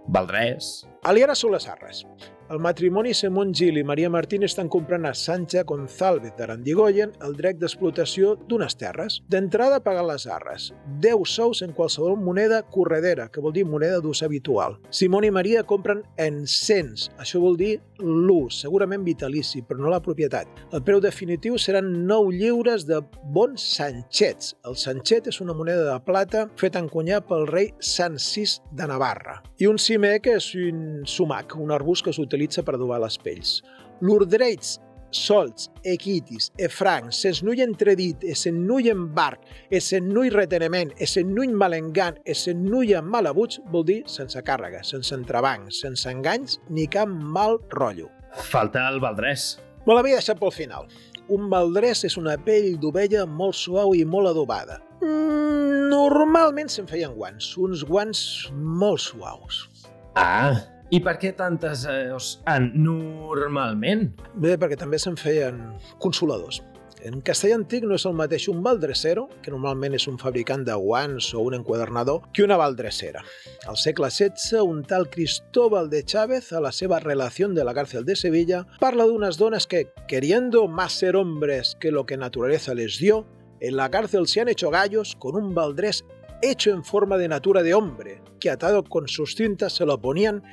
Valdrés... Aliara són les arres. El matrimoni Simón Gil i Maria Martín estan comprant a Sancha González d'Arandigoyen el dret d'explotació d'unes terres. D'entrada pagant les arres, 10 sous en qualsevol moneda corredera, que vol dir moneda d'ús habitual. Simón i Maria compren en cents, això vol dir l'ús, segurament vitalici, però no la propietat. El preu definitiu seran 9 lliures de bons sanchets. El sanchet és una moneda de plata feta encunyar pel rei Sancis de Navarra. I un simec és un sumac, un arbust que s'utilitza per adobar les pells. L'ordreits solts, equitis, e francs, sens nui entredit, e sen nui embarc, e sen nui reteniment, e sen nui malengant, e sen nui malabuts, vol dir sense càrrega, sense entrebancs, sense enganys, ni cap mal rotllo. Falta el Valdrés. Me l'havia deixat pel final. Un baldrès és una pell d'ovella molt suau i molt adobada. Mm, normalment se'n feien guants, uns guants molt suaus. Ah, i per què tantes eh, ah, normalment? Bé, perquè també se'n feien consoladors. En castellà antic no és el mateix un baldrecero, que normalment és un fabricant de guants o un enquadernador, que una baldrecera. Al segle XVI, un tal Cristóbal de Chávez, a la seva relació de la cárcel de Sevilla, parla d'unes dones que, queriendo más ser hombres que lo que naturaleza les dio, en la cárcel se han hecho gallos con un baldrés hecho en forma de natura de hombre, que atado con sus cintas se lo ponían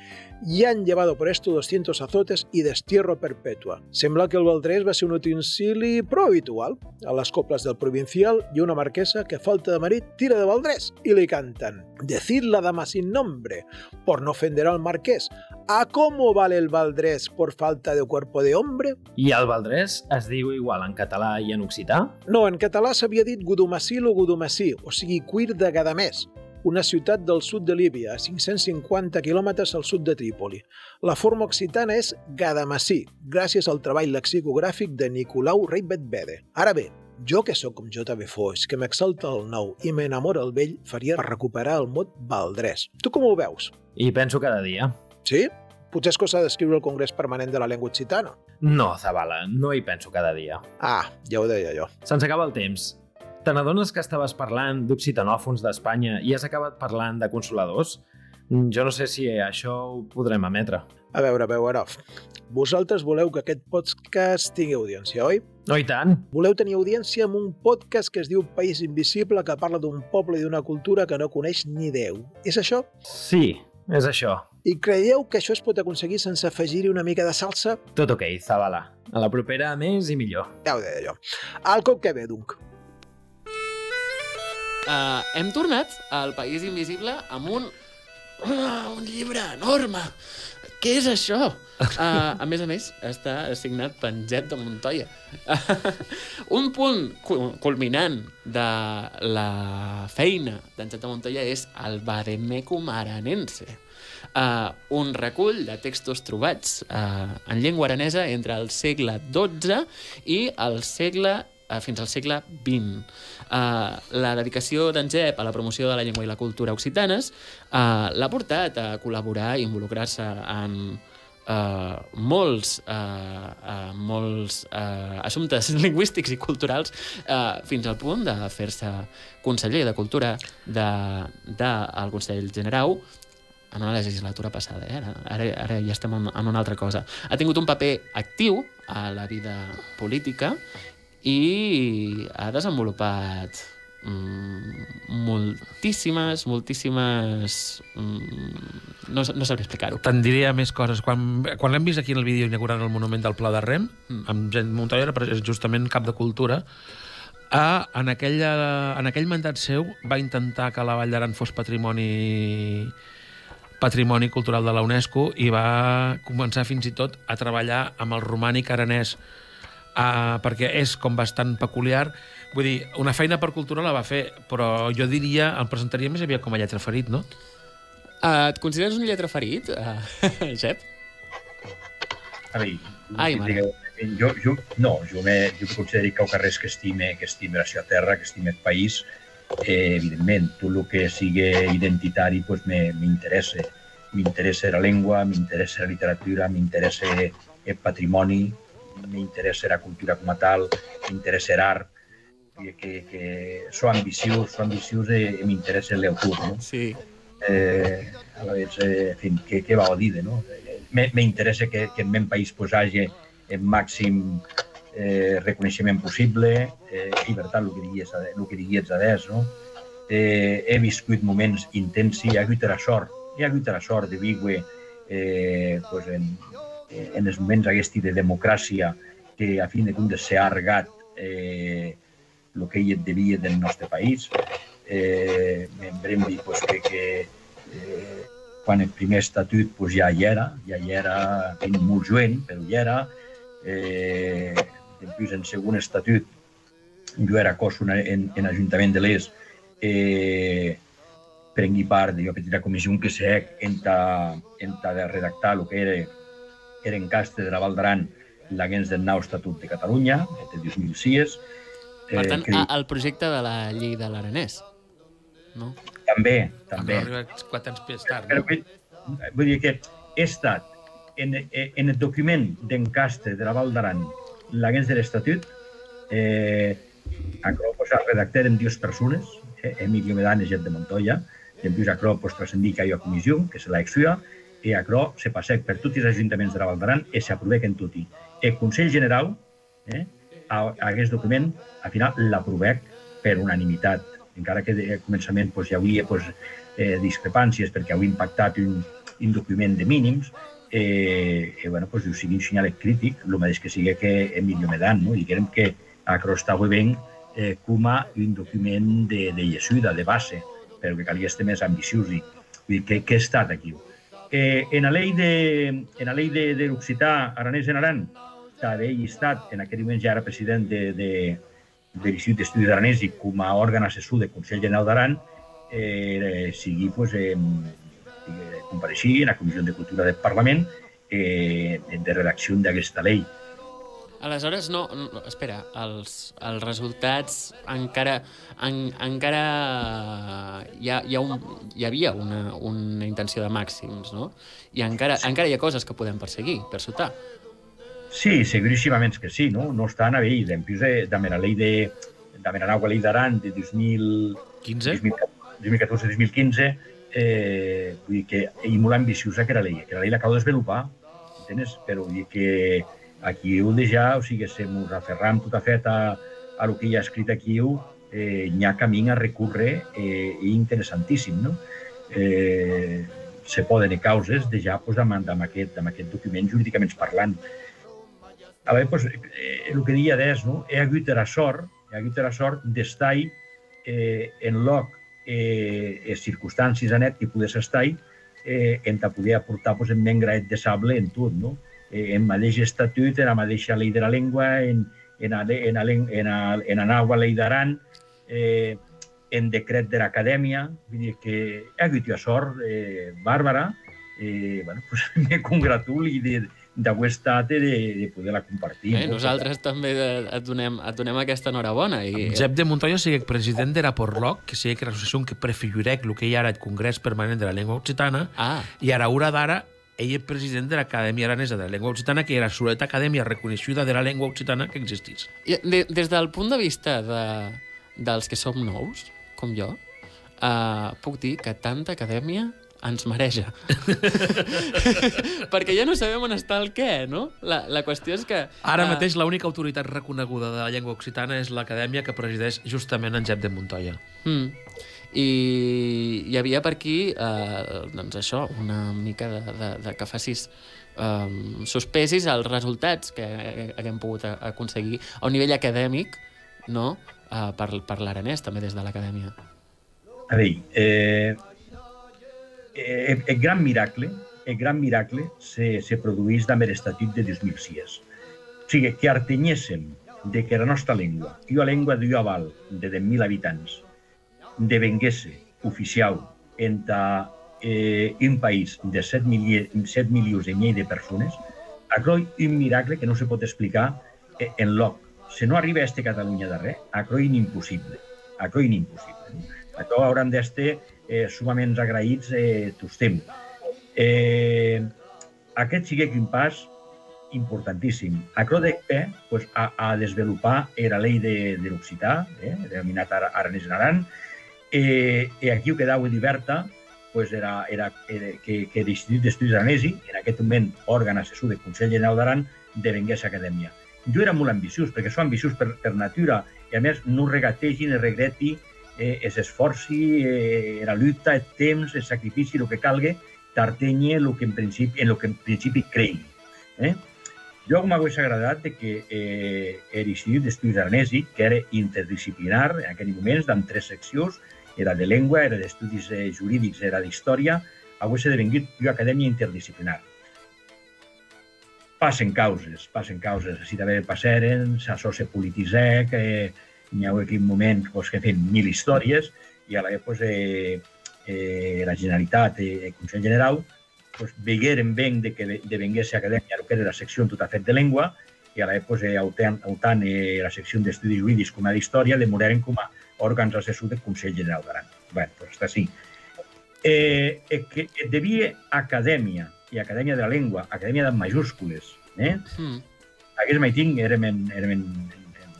y han llevado por esto 200 azotes i destierro perpetua. Sembla que el baldrés va ser un utensili prou habitual. A les coples del provincial ha una marquesa que a falta de marit tira de baldrés i li canten Decid la dama sin nombre, por no ofender al marqués. ¿A cómo vale el baldrés por falta de cuerpo de hombre? I el valdrès es diu igual en català i en occità? No, en català s'havia dit Gudumassil o Gudumassí, o sigui, cuir de Gadamès, una ciutat del sud de Líbia, a 550 quilòmetres al sud de Trípoli. La forma occitana és Gadamasí, gràcies al treball lexicogràfic de Nicolau Reibet-Bede. Ara bé, jo que sóc com J.B. Foix, que m'exalta el nou i m'enamora el vell, faria per recuperar el mot valdrès. Tu com ho veus? I penso cada dia. Sí? Potser és cosa d'escriure el Congrés Permanent de la Llengua Occitana. No, Zabala, no hi penso cada dia. Ah, ja ho deia jo. Se'ns acaba el temps. Te n'adones que estaves parlant d'occitanòfons d'Espanya i has acabat parlant de consoladors? Mm, Jo no sé si això ho podrem emetre. A veure, a veure, vosaltres voleu que aquest podcast tingui audiència, oi? No, i tant. Voleu tenir audiència amb un podcast que es diu País Invisible, que parla d'un poble i d'una cultura que no coneix ni Déu. És això? Sí, és això. I creieu que això es pot aconseguir sense afegir-hi una mica de salsa? Tot ok, Zabala. A la propera, més i millor. Ja ho deia jo. Al cop que ve, donc. Uh, hem tornat al País Invisible amb un... Uh, un llibre enorme! Què és això? Uh, a més a més, està assignat per en Jep de Montoya. un punt cu- culminant de la feina d'en Jep de Montoya és el Vademecum Aranense, uh, un recull de textos trobats uh, en llengua aranesa entre el segle XII i el segle uh, fins al segle XX. Uh, la dedicació d'en Jep a la promoció de la llengua i la cultura occitanes uh, l'ha portat a col·laborar i involucrar-se en uh, molts, uh, uh, molts uh, assumptes lingüístics i culturals uh, fins al punt de fer-se conseller de Cultura del de, de, el Consell Generau en una legislatura passada, eh? ara, ara, ara ja estem en, en una altra cosa. Ha tingut un paper actiu a la vida política i ha desenvolupat mm, moltíssimes, moltíssimes... Mm, no, no sabré explicar-ho. Te'n diria més coses. Quan, quan l'hem vist aquí en el vídeo inaugurant el monument del Pla de Rem, mm. amb gent Montoya, era pre- justament cap de cultura, a, en, aquella, en aquell mandat seu va intentar que la Vall d'Aran fos patrimoni patrimoni cultural de la UNESCO i va començar fins i tot a treballar amb el romànic aranès uh, perquè és com bastant peculiar vull dir, una feina per cultura la va fer però jo diria, el presentaria més aviat com a lletra ferit, no? Uh, et consideres un lletra ferit, uh, Jep? A veure, Ai, mare. jo, jo, no, jo, me, jo me considero que carrers que estime, que estime la seva terra, que estime el país, eh, evidentment, tot el que sigui identitari pues, me- m'interessa. M'interessa la llengua, m'interessa la literatura, m'interessa el patrimoni, m'interessa la cultura com a tal, m'interessa l'art, que, que, que sou ambiciós, sou ambiciós i, i m'interessa l'autor, no? Sí. eh, a la vez, eh, en fin, què, què va a dir, no? Eh, Me- M'interessa que, que en meu país pues, hagi el màxim eh, reconeixement possible, eh, llibertat, el que digués, el que digués adés, no? Eh, he viscut moments intensi, he hagut la sort, he hagut la sort de viure eh, pues, en, en els moments aquests de democràcia que a fin de comptes s'ha argat eh, que ell devia del nostre país. Eh, em vam dir pues, que, que eh, quan el primer estatut pues, ja hi era, ja hi era, en molt joven, però hi era. Eh, després, en segon estatut, jo era cos en, en, en Ajuntament de l'Est, eh, prengui part de la petita comissió que s'ha en ta, en ta de redactar el que era, era en castre de la Val d'Aran l'agens del nou Estatut de Catalunya, eh, de 2006. Per tant, que el projecte de la llei de l'aranès. No? també, També. quatre anys més tard. Però No? vull, vull dir que he estat en, en el document d'encastre de la Val d'Aran, l'agens de l'Estatut, eh, acro pues, redactaren dues persones, eh, Emilio Medanes i Ed de Montoya, i en plus acro pues, trascendí que hi ha comissió, que se la exuia, i acro se passec per tots els ajuntaments de la Val d'Aran i s'aprovec en tutti. El Consell General, eh, a, a aquest document, al final l'aprovec per unanimitat, encara que de començament pues, hi havia pues, eh, discrepàncies perquè havia impactat un, un document de mínims, eh, eh, bueno, pues, ho sigui un senyal crític, el mateix que sigui que Emilio Medan, no? diguem que acro estava ben eh, com a un document de, de llesuda, de base, però que calia estar més ambiciós i dir, que, que ha estat aquí. Eh, en la llei de, en la llei de, de l'Occità Aranès en Aran, he estat, en aquell moment ja era president de, de, de l'Institut d'Estudis Aranès i com a òrgan assessor del Consell General d'Aran, eh, sigui pues, eh, compareixir en la Comissió de Cultura del Parlament eh, de redacció d'aquesta llei. Aleshores, no, no espera, els, els resultats encara, en, encara hi, ha, hi, ha un, hi havia una, una intenció de màxims, no? I encara, sí. encara hi ha coses que podem perseguir, per sotar. Sí, seguríssimament que sí, no? No estan a veure, en plus de, de la llei de de la nova llei d'Aran de 2015, 2014-2015, eh, vull dir que és molt ambiciosa que la llei, que la llei l'acabo de desenvolupar, entens? Però vull dir que aquí heu de ja, o sigui, se mos aferram tota fet a, a lo que hi ha escrit aquí, eh, hi ha camí a recórrer eh, interessantíssim, no? Eh, se poden causes de ja pues, amb, amb, aquest, amb aquest document jurídicament parlant. A veure, pues, eh, el que deia d'és, no? he hagut la sort, he hagut la sort d'estar eh, en loc eh, en circumstàncies anet que pogués estar eh, en ta poder aportar pues, en men graet de sable en tot, no? Eh, en mateix estatut, en la mateixa llei de la llengua, en, en, a, en, a, en, a, en a nova llei d'Aran, eh, en decret de l'acadèmia, vull dir que he hagut la sort, eh, Bàrbara, eh, bueno, pues, me congratulo i de, d'haver estat de, de poder-la compartir. Eh, nosaltres també et donem, et donem aquesta enhorabona. I... Jep de Montoya sigue president de la Porloc, que sigue que l'associació que prefigurec el que hi ha ara el Congrés Permanent de la Llengua Occitana, ah. i ara, hora d'ara, ell és president de l'Acadèmia Aranesa de la Llengua Occitana, que era la soleta acadèmia reconeixuda de la llengua occitana que existís. I de, des del punt de vista de, dels que som nous, com jo, uh, puc dir que tanta acadèmia ens mareja. Perquè ja no sabem on està el què, no? La, la qüestió és que... Ara uh... mateix l'única autoritat reconeguda de la llengua occitana és l'acadèmia que presideix justament en Jep de Montoya. Mm. I hi havia per aquí, eh, doncs això, una mica de, de, de que facis um, suspesis els resultats que haguem pogut aconseguir a un nivell acadèmic, no?, uh, per, per l'aranès, també des de l'acadèmia. A veure, eh, eh, el gran miracle, el gran miracle se, se produís amb l'estatut de 2006. O sigui, que artenyéssim de que la nostra llengua, i una llengua d'una val de 10.000 habitants, devenguesse oficial entre eh, un país de 7, mili 7 milions i mig de persones, acroi un miracle que no se pot explicar eh, en loc. Si no arriba a este Catalunya de res, acroi impossible. Acroi impossible. Això hauran d'estar eh, sumament agraïts eh, tots temps. Eh, aquest sigui un pas importantíssim. Acro de eh, pues, a, a desenvolupar la llei de, de l'Occità, eh, denominat Aranès en Aran, eh, i aquí ho quedava diverta pues era, era, era que, que l'Institut d'Estudis Aranesi, en aquest moment òrgan assessor del Consell General d'Aran, devengués acadèmia. Jo era molt ambiciós, perquè sóc ambiciós per, per natura, i a més no regategi ni regreti eh, es esforci, eh, la lluita, el temps, el sacrifici, el que calgui, t'artenye el que en principi, en el que en principi cregui. Eh? Jo m'hagués agradat que eh, l'Institut d'Estudis Aranesi, que era interdisciplinar en aquell moment, amb tres seccions, era de llengua, era d'estudis eh, jurídics, era d'història, hagués esdevingut una acadèmia interdisciplinar. Passen causes, passen causes, així també passaren, se polititzec, eh, hi ha aquell moment pues, que fem mil històries, i a la pues, eh, eh, la Generalitat i eh, el Consell General pues, vegueren ben de que devengués acadèmia que era la secció tota fet de llengua i a l'època pues, autant, autant eh, la secció d'estudis jurídics com a d'història demoraren com a òrgans assessors del Consell General d'Aran. Bé, doncs està així. Eh, eh, que et devia acadèmia, i acadèmia de la llengua, acadèmia de majúscules, eh? Mm. Hagués mai tinc, érem en, érem en, en,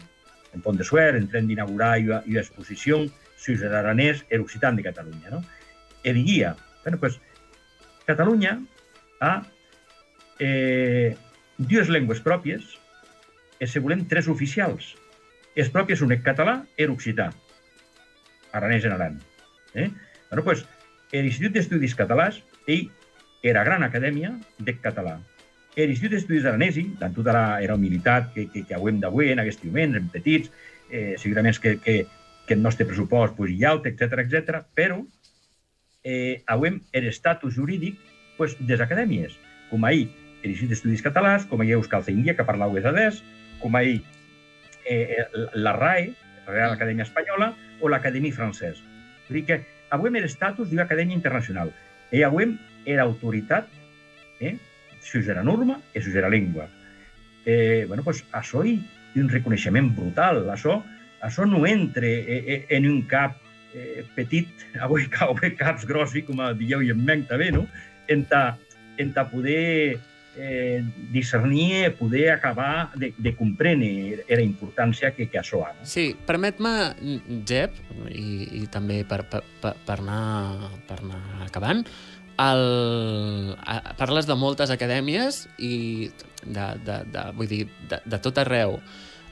en Pont de Suert, en tren d'inaugurar una, una exposició sus l'aranès, el occitan de Catalunya, no? E diguia, bueno, pues, Catalunya ha eh, dues llengües pròpies e se volem tres oficials. Les pròpies el català i l'occità, aranès en Aran. Eh? Bueno, pues, l'Institut d'Estudis Catalans, ell era gran acadèmia de català. L'Institut d'Estudis Aranesi, tant tota la, era humilitat que, que, que hauem d'avui en aquests moments, en petits, eh, segurament que, que, que el nostre pressupost pues, hi ha, etc etc. però eh, hauem l'estatus jurídic pues, des acadèmies, com ahir l'Institut d'Estudis Catalans, com ahir Euskal Zenguia, que parlau adès, com ahir eh, la RAE, la Real Acadèmia Espanyola, o l'Acadèmia Francès. Vull dir que avui l'estatus d'una acadèmia internacional. I avui era autoritat eh, sus la norma sus la llengua. Eh, bueno, pues, això hi un reconeixement brutal. Això, això no entra eh, eh, en un cap eh, petit, avui cau caps grossi, com dieu i en menc també, no? En ta, en ta poder eh, discernir, poder acabar de, de comprendre la importància que, que això ha. No? Sí, permet-me, Jep, i, i també per, per, per, anar, per anar acabant, el, parles de moltes acadèmies i de, de, de, vull dir, de, de tot arreu.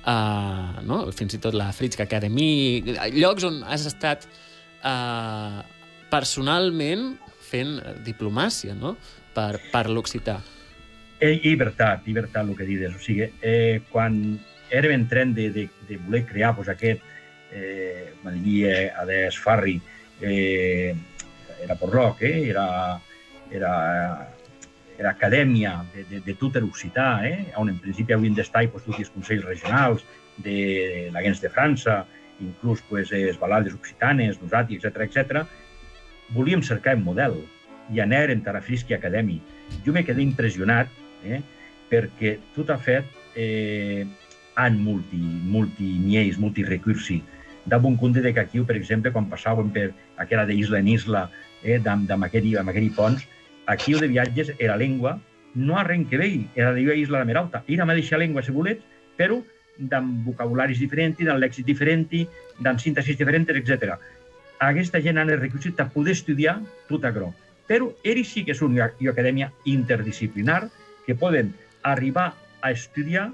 Uh, no? Fins i tot la Fritz Academy, llocs on has estat uh, personalment fent diplomàcia no? per, per l'occità. Eh, llibertat, llibertat, el que dius. O sigui, eh, quan érem en tren de, de, de voler crear pues, aquest, eh, me diria Adés Farri, eh, era Porloc, eh, era, era, era acadèmia de, de, de tot l'occità, eh, on en principi haurien d'estar pues, tots els consells regionals de la Gens de França, inclús pues, les balades occitanes, nosaltres, etc etc. volíem cercar un model i anar en Tarafrisqui Academy. Jo me quedé impressionat eh, perquè tot ha fet eh, en multi, multiniells, multirecursi. De bon compte de que aquí, per exemple, quan passàvem per aquella d'isla en isla, eh, amb, amb, aquell, amb aquell ponts, aquí de viatges era llengua no que veure, era de isla de Meralta. Era la mateixa llengua, si volets, però amb vocabularis diferents, amb lèxic diferent, amb síntesis diferents, etc. Aquesta gent ha el requisit de poder estudiar tot això. Però ells sí que una, una acadèmia interdisciplinar que poden arribar a estudiar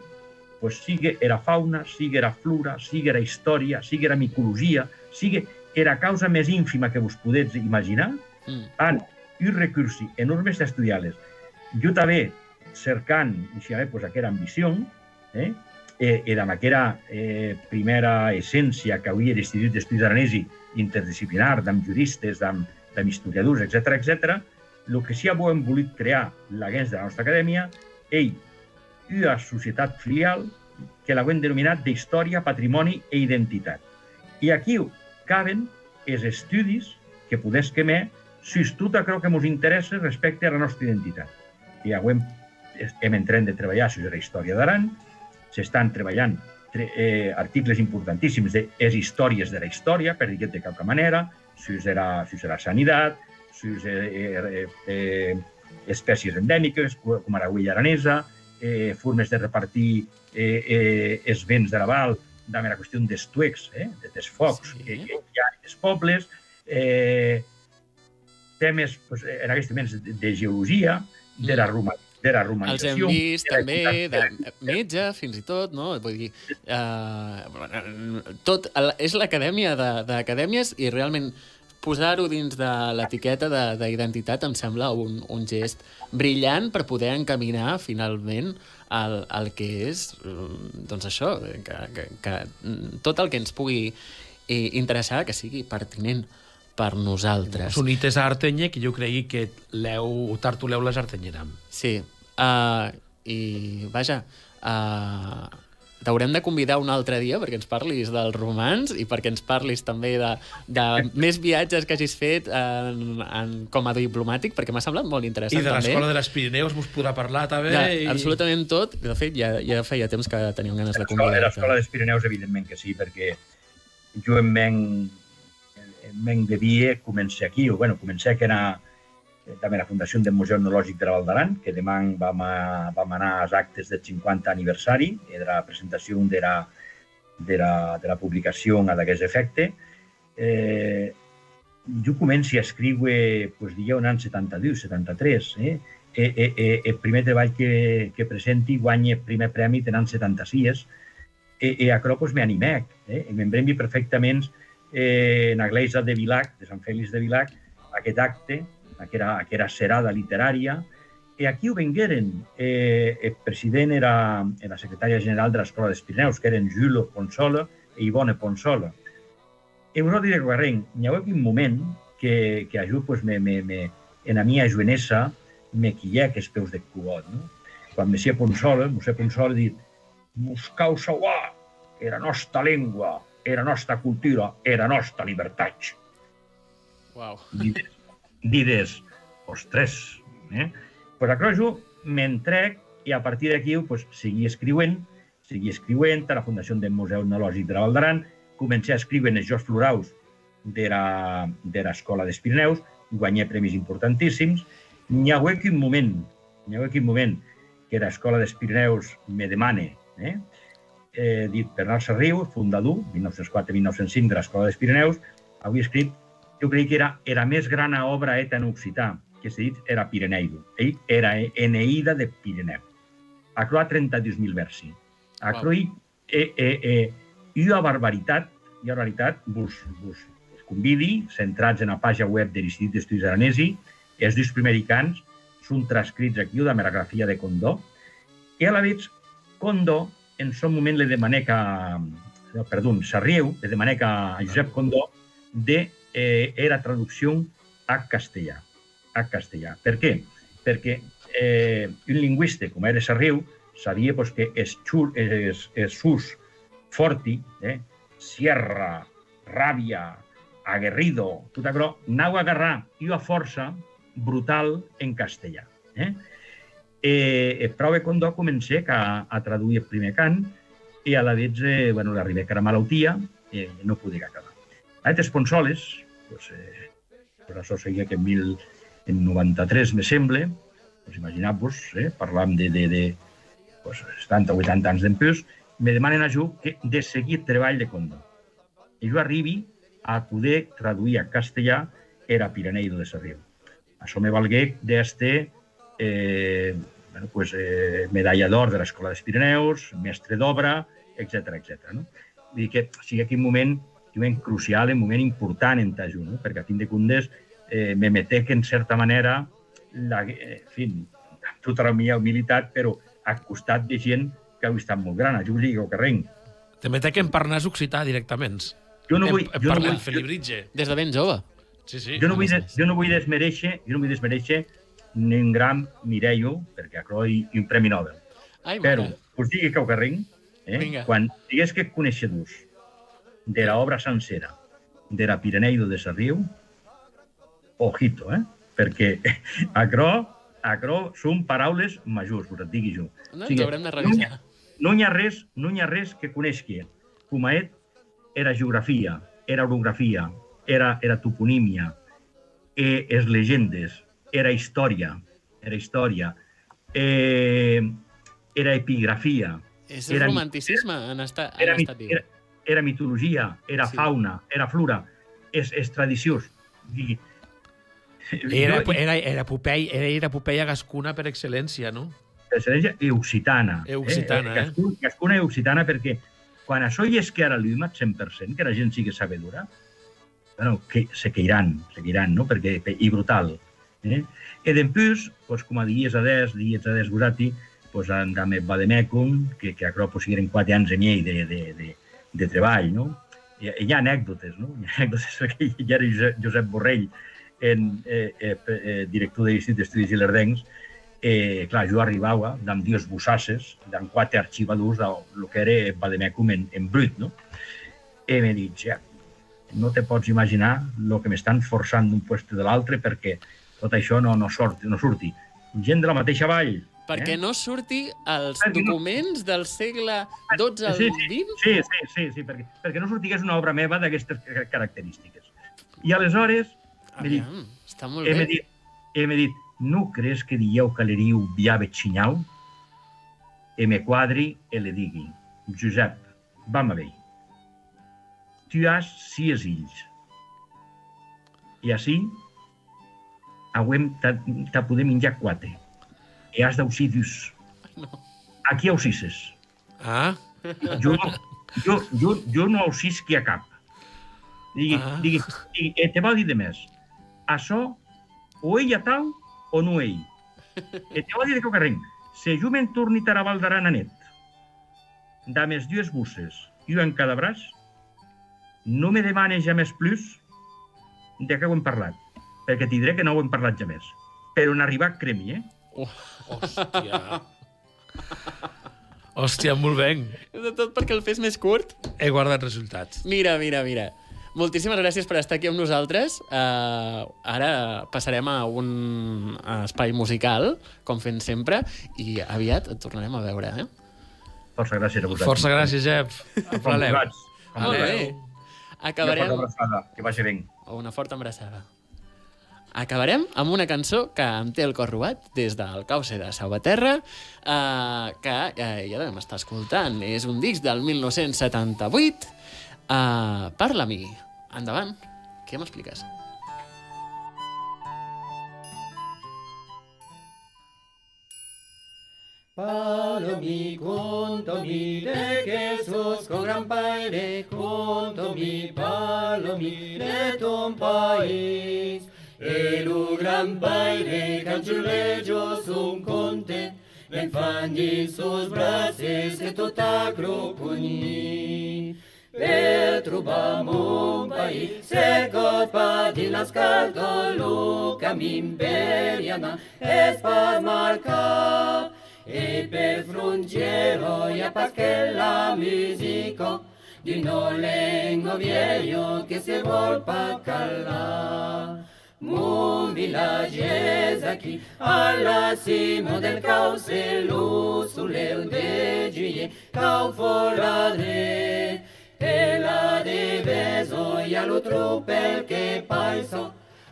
pues, sigui era fauna, sigui era flora, sigui era història, sigui era micologia, sigui era causa més ínfima que vos podets imaginar, Mm. han un recursi enorme d'estudiar-les. Jo també, cercant, i a pues, aquella ambició, eh, eh, e amb aquella eh, primera essència que havia l'Institut d'Estudis Aranesi interdisciplinar, amb juristes, amb, amb historiadors, etc etc. el que sí hem volit crear l'agents de la nostra acadèmia, ell, una societat filial que l'hem denominat d'història, patrimoni i identitat. I aquí caben els estudis que podés que me sus tot allò que ens interessa respecte a la nostra identitat. I hem, hem entrat de treballar sobre la història d'Aran, s'estan treballant tre, eh, articles importantíssims de les històries de la història, per dir de qualque manera, sobre la, sobre la sanitat, eh, eh, eh, espècies endèmiques, com ara huella aranesa, eh, formes de repartir eh, eh, els béns de la val, amb la qüestió dels tuecs, eh, dels focs sí. que, que hi ha als pobles, eh, temes pues, en aquests moments de, de geologia, de la, roma, de la Els romanització... hem vist de també equitat- de metge, fins i tot, no? Vull dir, uh, tot, és l'acadèmia de- d'acadèmies i realment posar-ho dins de l'etiqueta de- d'identitat em sembla un, un gest brillant per poder encaminar finalment el, el que és mm, doncs això, que, que, que tot el que ens pugui interessar que sigui pertinent per nosaltres. Sonites a Artenye, que jo cregui que l'heu, tartoleu les Artenyeram. Sí. Uh, I, vaja, uh, t'haurem de convidar un altre dia perquè ens parlis dels romans i perquè ens parlis també de, de més viatges que hagis fet en, en, com a diplomàtic, perquè m'ha semblat molt I interessant de també. l'escola de les Pirineus mos podrà parlar també. De, i... absolutament tot. De fet, ja, ja feia temps que teníem ganes de L'escola de l'escola dels Pirineus, evidentment que sí, perquè jo en menc, en menc de dia comencé aquí, o bueno, comencé que era eh, també la Fundació del Museu Etnològic de la Val d'Aran, que demà vam, a, vam anar als actes del 50 aniversari e de la presentació de la, de la, de la publicació a d'aquest efecte. Eh, jo començo a escriure, pues, un any 72, 73, eh? E, e, e, el primer treball que, que presenti guanya el primer premi tenen 76, e, e aquerò pues, m'animec. Eh? I m'embrembi perfectament eh, en l'església de Vilac, de Sant Fèlix de Vilac, aquest acte, que era, que era serada literària, i aquí ho vengueren. Eh, el president era, era la secretària general de l'Escola dels Pirineus, que eren Julo Ponsola i Ivone Ponsola. I us ho diré corrent, hi ha un moment que, que a jo, pues, me, me, me, en la mia jovenesa, me quillec els peus de cubot. No? Quan Messia Ponsola, Messia Ponsola, ha dit Moscau Sauà, era nostra llengua, era nostra cultura, era nostra llibertat. Dides, dides ostres, eh? Pues a jo m'entrec i a partir d'aquí pues, seguir escrivent, seguir escrivent a la Fundació del Museu Etnològic de la Val d'Aran, comencé a escriure en els Jocs Florals de la- de l'Escola dels Pirineus, guanyé premis importantíssims. N'hi ha hagut un moment, n'hi ha hagut un moment que l'Escola dels Pirineus me demane, eh? eh, dit Bernard Sarriu, fundador, 1904-1905, de l'Escola dels Pirineus, avui escrit, jo crec que era era més gran obra eta en occità, que s'ha dit era Pireneido. Ell era Eneida de Pirineu. Acro a 32.000 versi. Acro i, eh, eh, eh, i a barbaritat, i a barbaritat, vos, vos, vos convidi, centrats en la pàgina web de l'Institut d'Estudis Aranesi, els dos primericans són transcrits aquí de la grafia de Condó, i a la vegada Condó, en son moment, le demané no, perdó, Sarrieu, le demané a Josep Condó de eh, era traducció a castellà. A castellà. Per què? Perquè eh, un lingüista, com era Sarrieu, sabia pues, que es, xur, es, es sus forti, eh, sierra, ràbia, aguerrido, tot això, anau a agarrar i a força brutal en castellà. Eh? Eh, eh, prou quan comencé a, a traduir el primer cant i a la vegada, eh, bueno, l'arribé que era malaltia i no podia acabar. A les Ponsoles, pues, eh, pues això seguia que en, mil, en 93, me sembla, pues imagineu-vos, eh, parlam de, de, de pues, 70 o 80 anys d'empús, me demanen a jo que de seguir treball de condó. I jo arribi a poder traduir a castellà era Pireneido de Sarriu. Això me valgué d'este eh, bueno, pues, eh, medalla d'or de l'Escola dels Pirineus, mestre d'obra, etc etc. No? Vull dir que sigui aquí un moment, moment crucial, un moment important en Tajú, no? perquè a fin de comptes eh, me metec en certa manera, la, eh, en fi, amb tota la meva humilitat, però al costat de gent que heu estat molt gran, a Juli o Carrenc. Te metec en parnàs occità directament. Jo no En- vull- en jo no vull- Felibritge. Des de ben jove. Sí, sí. Jo no vull, jo no vull desmereixer, jo no vull desmereixer ni un gran Mireio, perquè acro i un Premi Nobel. Ai, Però mare. us digui que ho carrenc, eh? Vinga. quan digués que coneixedors de l'obra sencera de la Pireneido de Sarriu, ojito, eh? perquè acro, acro són paraules majors, us et digui jo. No, O sigui, haurem de no revisar. no hi ha res, no hi ha res que coneixi. Cumaet era geografia, era orografia, era, era toponímia, eh, es legendes, era història, era història, eh, era epigrafia, És era, romanticisme en estar, en era, estat era, era mitologia, era Sí. fauna, era flora, és, és tradicions. I, Era, era, era, Popei, era, era Popeia gascuna per excel·lència, no? excel·lència i occitana. Occitana, eh? Gascuna, gascuna i occitana perquè quan això hi és que ara l'UIMAT 100%, que la gent sigui sabedora, bueno, que se queiran, se queiran, no? Perquè, i brutal. Eh? E dempús, pues, com a dies a des, dies a des gusati, pues, andam va de mecum, que, que acro pues, sigueren quatre anys en ell de, de, de, de treball, no? I, hi ha anècdotes, no? Hi ha anècdotes perquè hi era Josep, Borrell, en, eh, eh, eh, director de l'Institut d'Estudis Ilerdencs, eh, clar, jo arribava d'en dies bussasses, d'en quatre arxivadors del que era Bademecum en, en brut, no? I m'he dit, ja, no te pots imaginar el que m'estan forçant d'un puesto de l'altre perquè tot això no, no, sorti, no surti. Gent de la mateixa vall. Perquè eh? no surti els no- documents del segle XII al sí, sí, XX? sí, sí, sí, sí perquè, perquè no sortigués una obra meva d'aquestes ca- característiques. I aleshores m'he dit, està molt hem bé. dit, hem dit, no creus que dieu que l'eriu viave xinyau? E me quadri e le digui, Josep, vam a bé. Tu has sis ills. I així, auem te, te podem menjar quatre. Dus. No. Aquí ausises. Ah, Jo, jo, jo, jo no ausisqui a cap. Digui, Ah. digui, digui e te va dir de més. Això, o ell a tal, o no ell. E te va dir de que carrenc. Se jo me'n torni a Valdaran a net, da més dues busses, i en cada braç, no me demanes ja més plus de què ho hem parlat, perquè t'hi diré que no ho hem parlat ja més. Però en arribar cremi, eh? Hòstia. Hòstia, molt bé. De tot perquè el fes més curt. He guardat resultats. Mira, mira, mira. Moltíssimes gràcies per estar aquí amb nosaltres. Uh, ara passarem a un espai musical, com fem sempre, i aviat et tornarem a veure, eh? Força gràcies a vosaltres. Força gràcies, Jep. Com Molt bé. Una Acabarem... forta abraçada, que vagi bé. Una forta abraçada. Acabarem amb una cançó que em té el cor robat des del cauce de Salvaterra, eh, que eh, ja devem estar escoltant. És un disc del 1978. Eh, Parla-mi. Endavant. Què m'expliques? Palomi, contomi de Jesús con gran padre, contomi, palomi de ton país. E lo gran paire canciule jo son conte, me fan din sus braces e tot acro puni. Per truba mon pai, se cot pa din las carto lo camin periana, es pa marca, e per frungero ia pas que la musico, di no lengo vieio che se vol pa calar mon village est acquis. À la cime del cao, c'est le soleil de juillet, cao foladré. Et la débaisse, y a le troupeau qui paille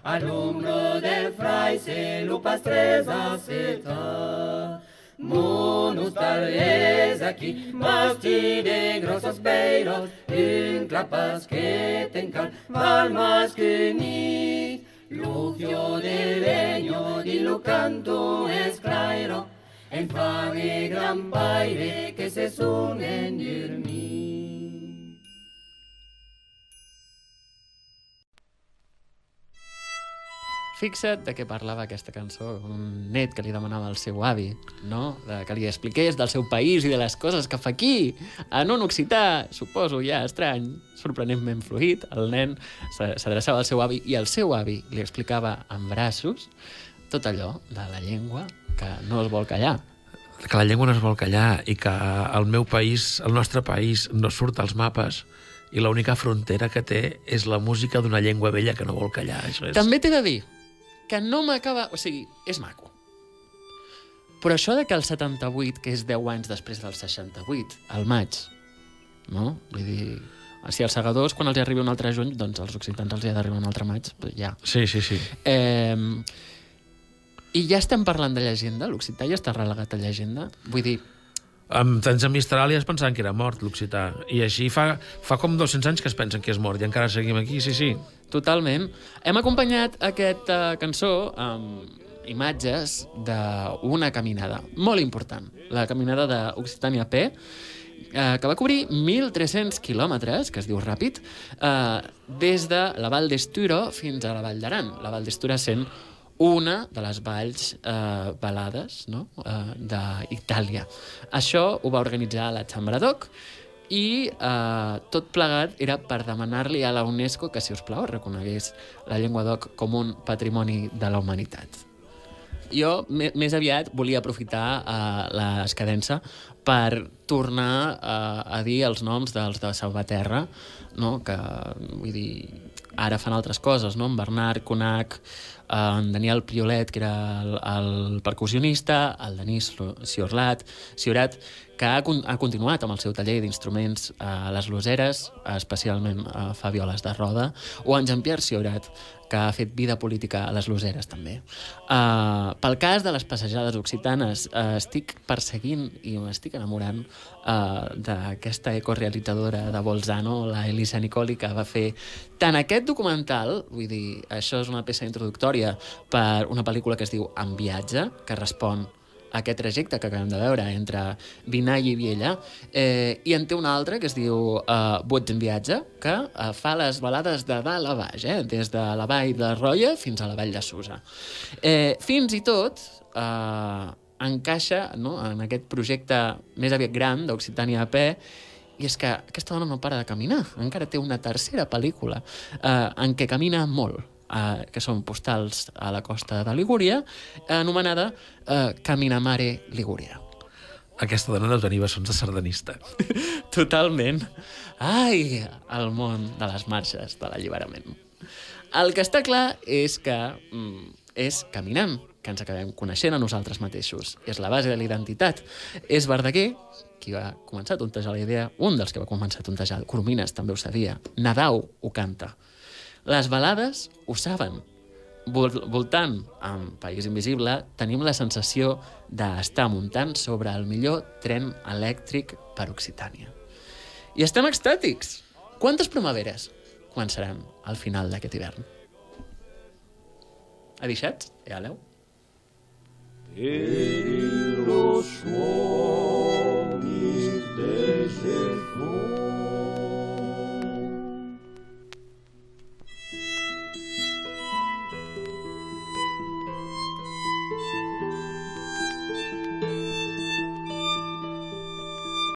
À l'ombre del fray, c'est le pastrez à Mon ostal es aquí, masti de grossos peiros, un clapas que tencal, val mas que nit. Lucio de leño di lo canto es claro, en fan e gran paire que se sunen dormir. Fixa't de què parlava aquesta cançó, un net que li demanava al seu avi, no? De, que li expliqués del seu país i de les coses que fa aquí, en un occità, suposo ja estrany, sorprenentment fluid, el nen s'a- s'adreçava al seu avi i el seu avi li explicava en braços tot allò de la llengua que no es vol callar. Que la llengua no es vol callar i que el meu país, el nostre país, no surt als mapes i l'única frontera que té és la música d'una llengua vella que no vol callar. Això és... També t'he de dir que no m'acaba... O sigui, és maco. Però això de que el 78, que és 10 anys després del 68, al maig, no? Vull dir, si als segadors, quan els hi arriba un altre juny, doncs als occitans els hi ha d'arribar un altre maig, ja. Sí, sí, sí. Eh, I ja estem parlant de llegenda? L'occità ja està relegat a llegenda? Vull dir, Amb tants a Mistral ja es pensaven que era mort, l'occità. I així fa, fa com 200 anys que es pensen que és mort i encara seguim aquí, sí, sí. Totalment. Hem acompanyat aquesta cançó amb imatges d'una caminada molt important, la caminada d'Occitània P, eh, que va cobrir 1.300 quilòmetres, que es diu ràpid, eh, des de la Vall d'Esturo fins a la Vall d'Aran. La Vall d'Estura sent una de les valls eh, balades no? eh, d'Itàlia. Això ho va organitzar la Chambradoc i eh, tot plegat era per demanar-li a la UNESCO que, si us plau, reconegués la llengua d'oc com un patrimoni de la humanitat. Jo més aviat volia aprofitar uh, l'escadença per tornar uh, a dir els noms dels de Salvaterra, no? que vull dir, ara fan altres coses, no? en Bernard Conac, eh, en Daniel Priolet, que era el, el percussionista, el Denis Ciorlat, Ciorat, que ha, ha continuat amb el seu taller d'instruments a les loseres, especialment a fa violes de roda, o en Jean-Pierre Ciorat, que ha fet vida política a les loseres també. Uh, pel cas de les passejades occitanes, uh, estic perseguint i m'estic enamorant uh, d'aquesta ecorealitzadora de Bolzano, la Elisa Nicoli, que va fer tant aquest documental, vull dir, això és una peça introductòria per una pel·lícula que es diu En viatge, que respon aquest trajecte que acabem de veure entre Vinall i Viella, eh, i en té una altra que es diu uh, Bots en viatge, que uh, fa les balades de dalt a baix, eh, des de la vall de Roia fins a la vall de Susa. Eh, fins i tot eh, encaixa no, en aquest projecte més aviat gran d'Occitània a P, i és que aquesta dona no para de caminar. Encara té una tercera pel·lícula eh, en què camina molt, eh, que són postals a la costa de Ligúria, anomenada eh, Caminamare Ligúria. Aquesta dona deu tenir bessons de sardanista. Totalment. Ai, el món de les marxes de l'alliberament. El que està clar és que mm, és caminant que ens acabem coneixent a nosaltres mateixos. És la base de la identitat. És Verdaguer qui va començar a tontejar la idea, un dels que va començar a tontejar, Coromines també ho sabia, Nadau ho canta. Les balades ho saben. Vol voltant amb País Invisible tenim la sensació d'estar muntant sobre el millor tren elèctric per Occitània. I estem extàtics. Quantes primaveres començaran al final d'aquest hivern? Adixats? Ja eh, aleu? E los suonis de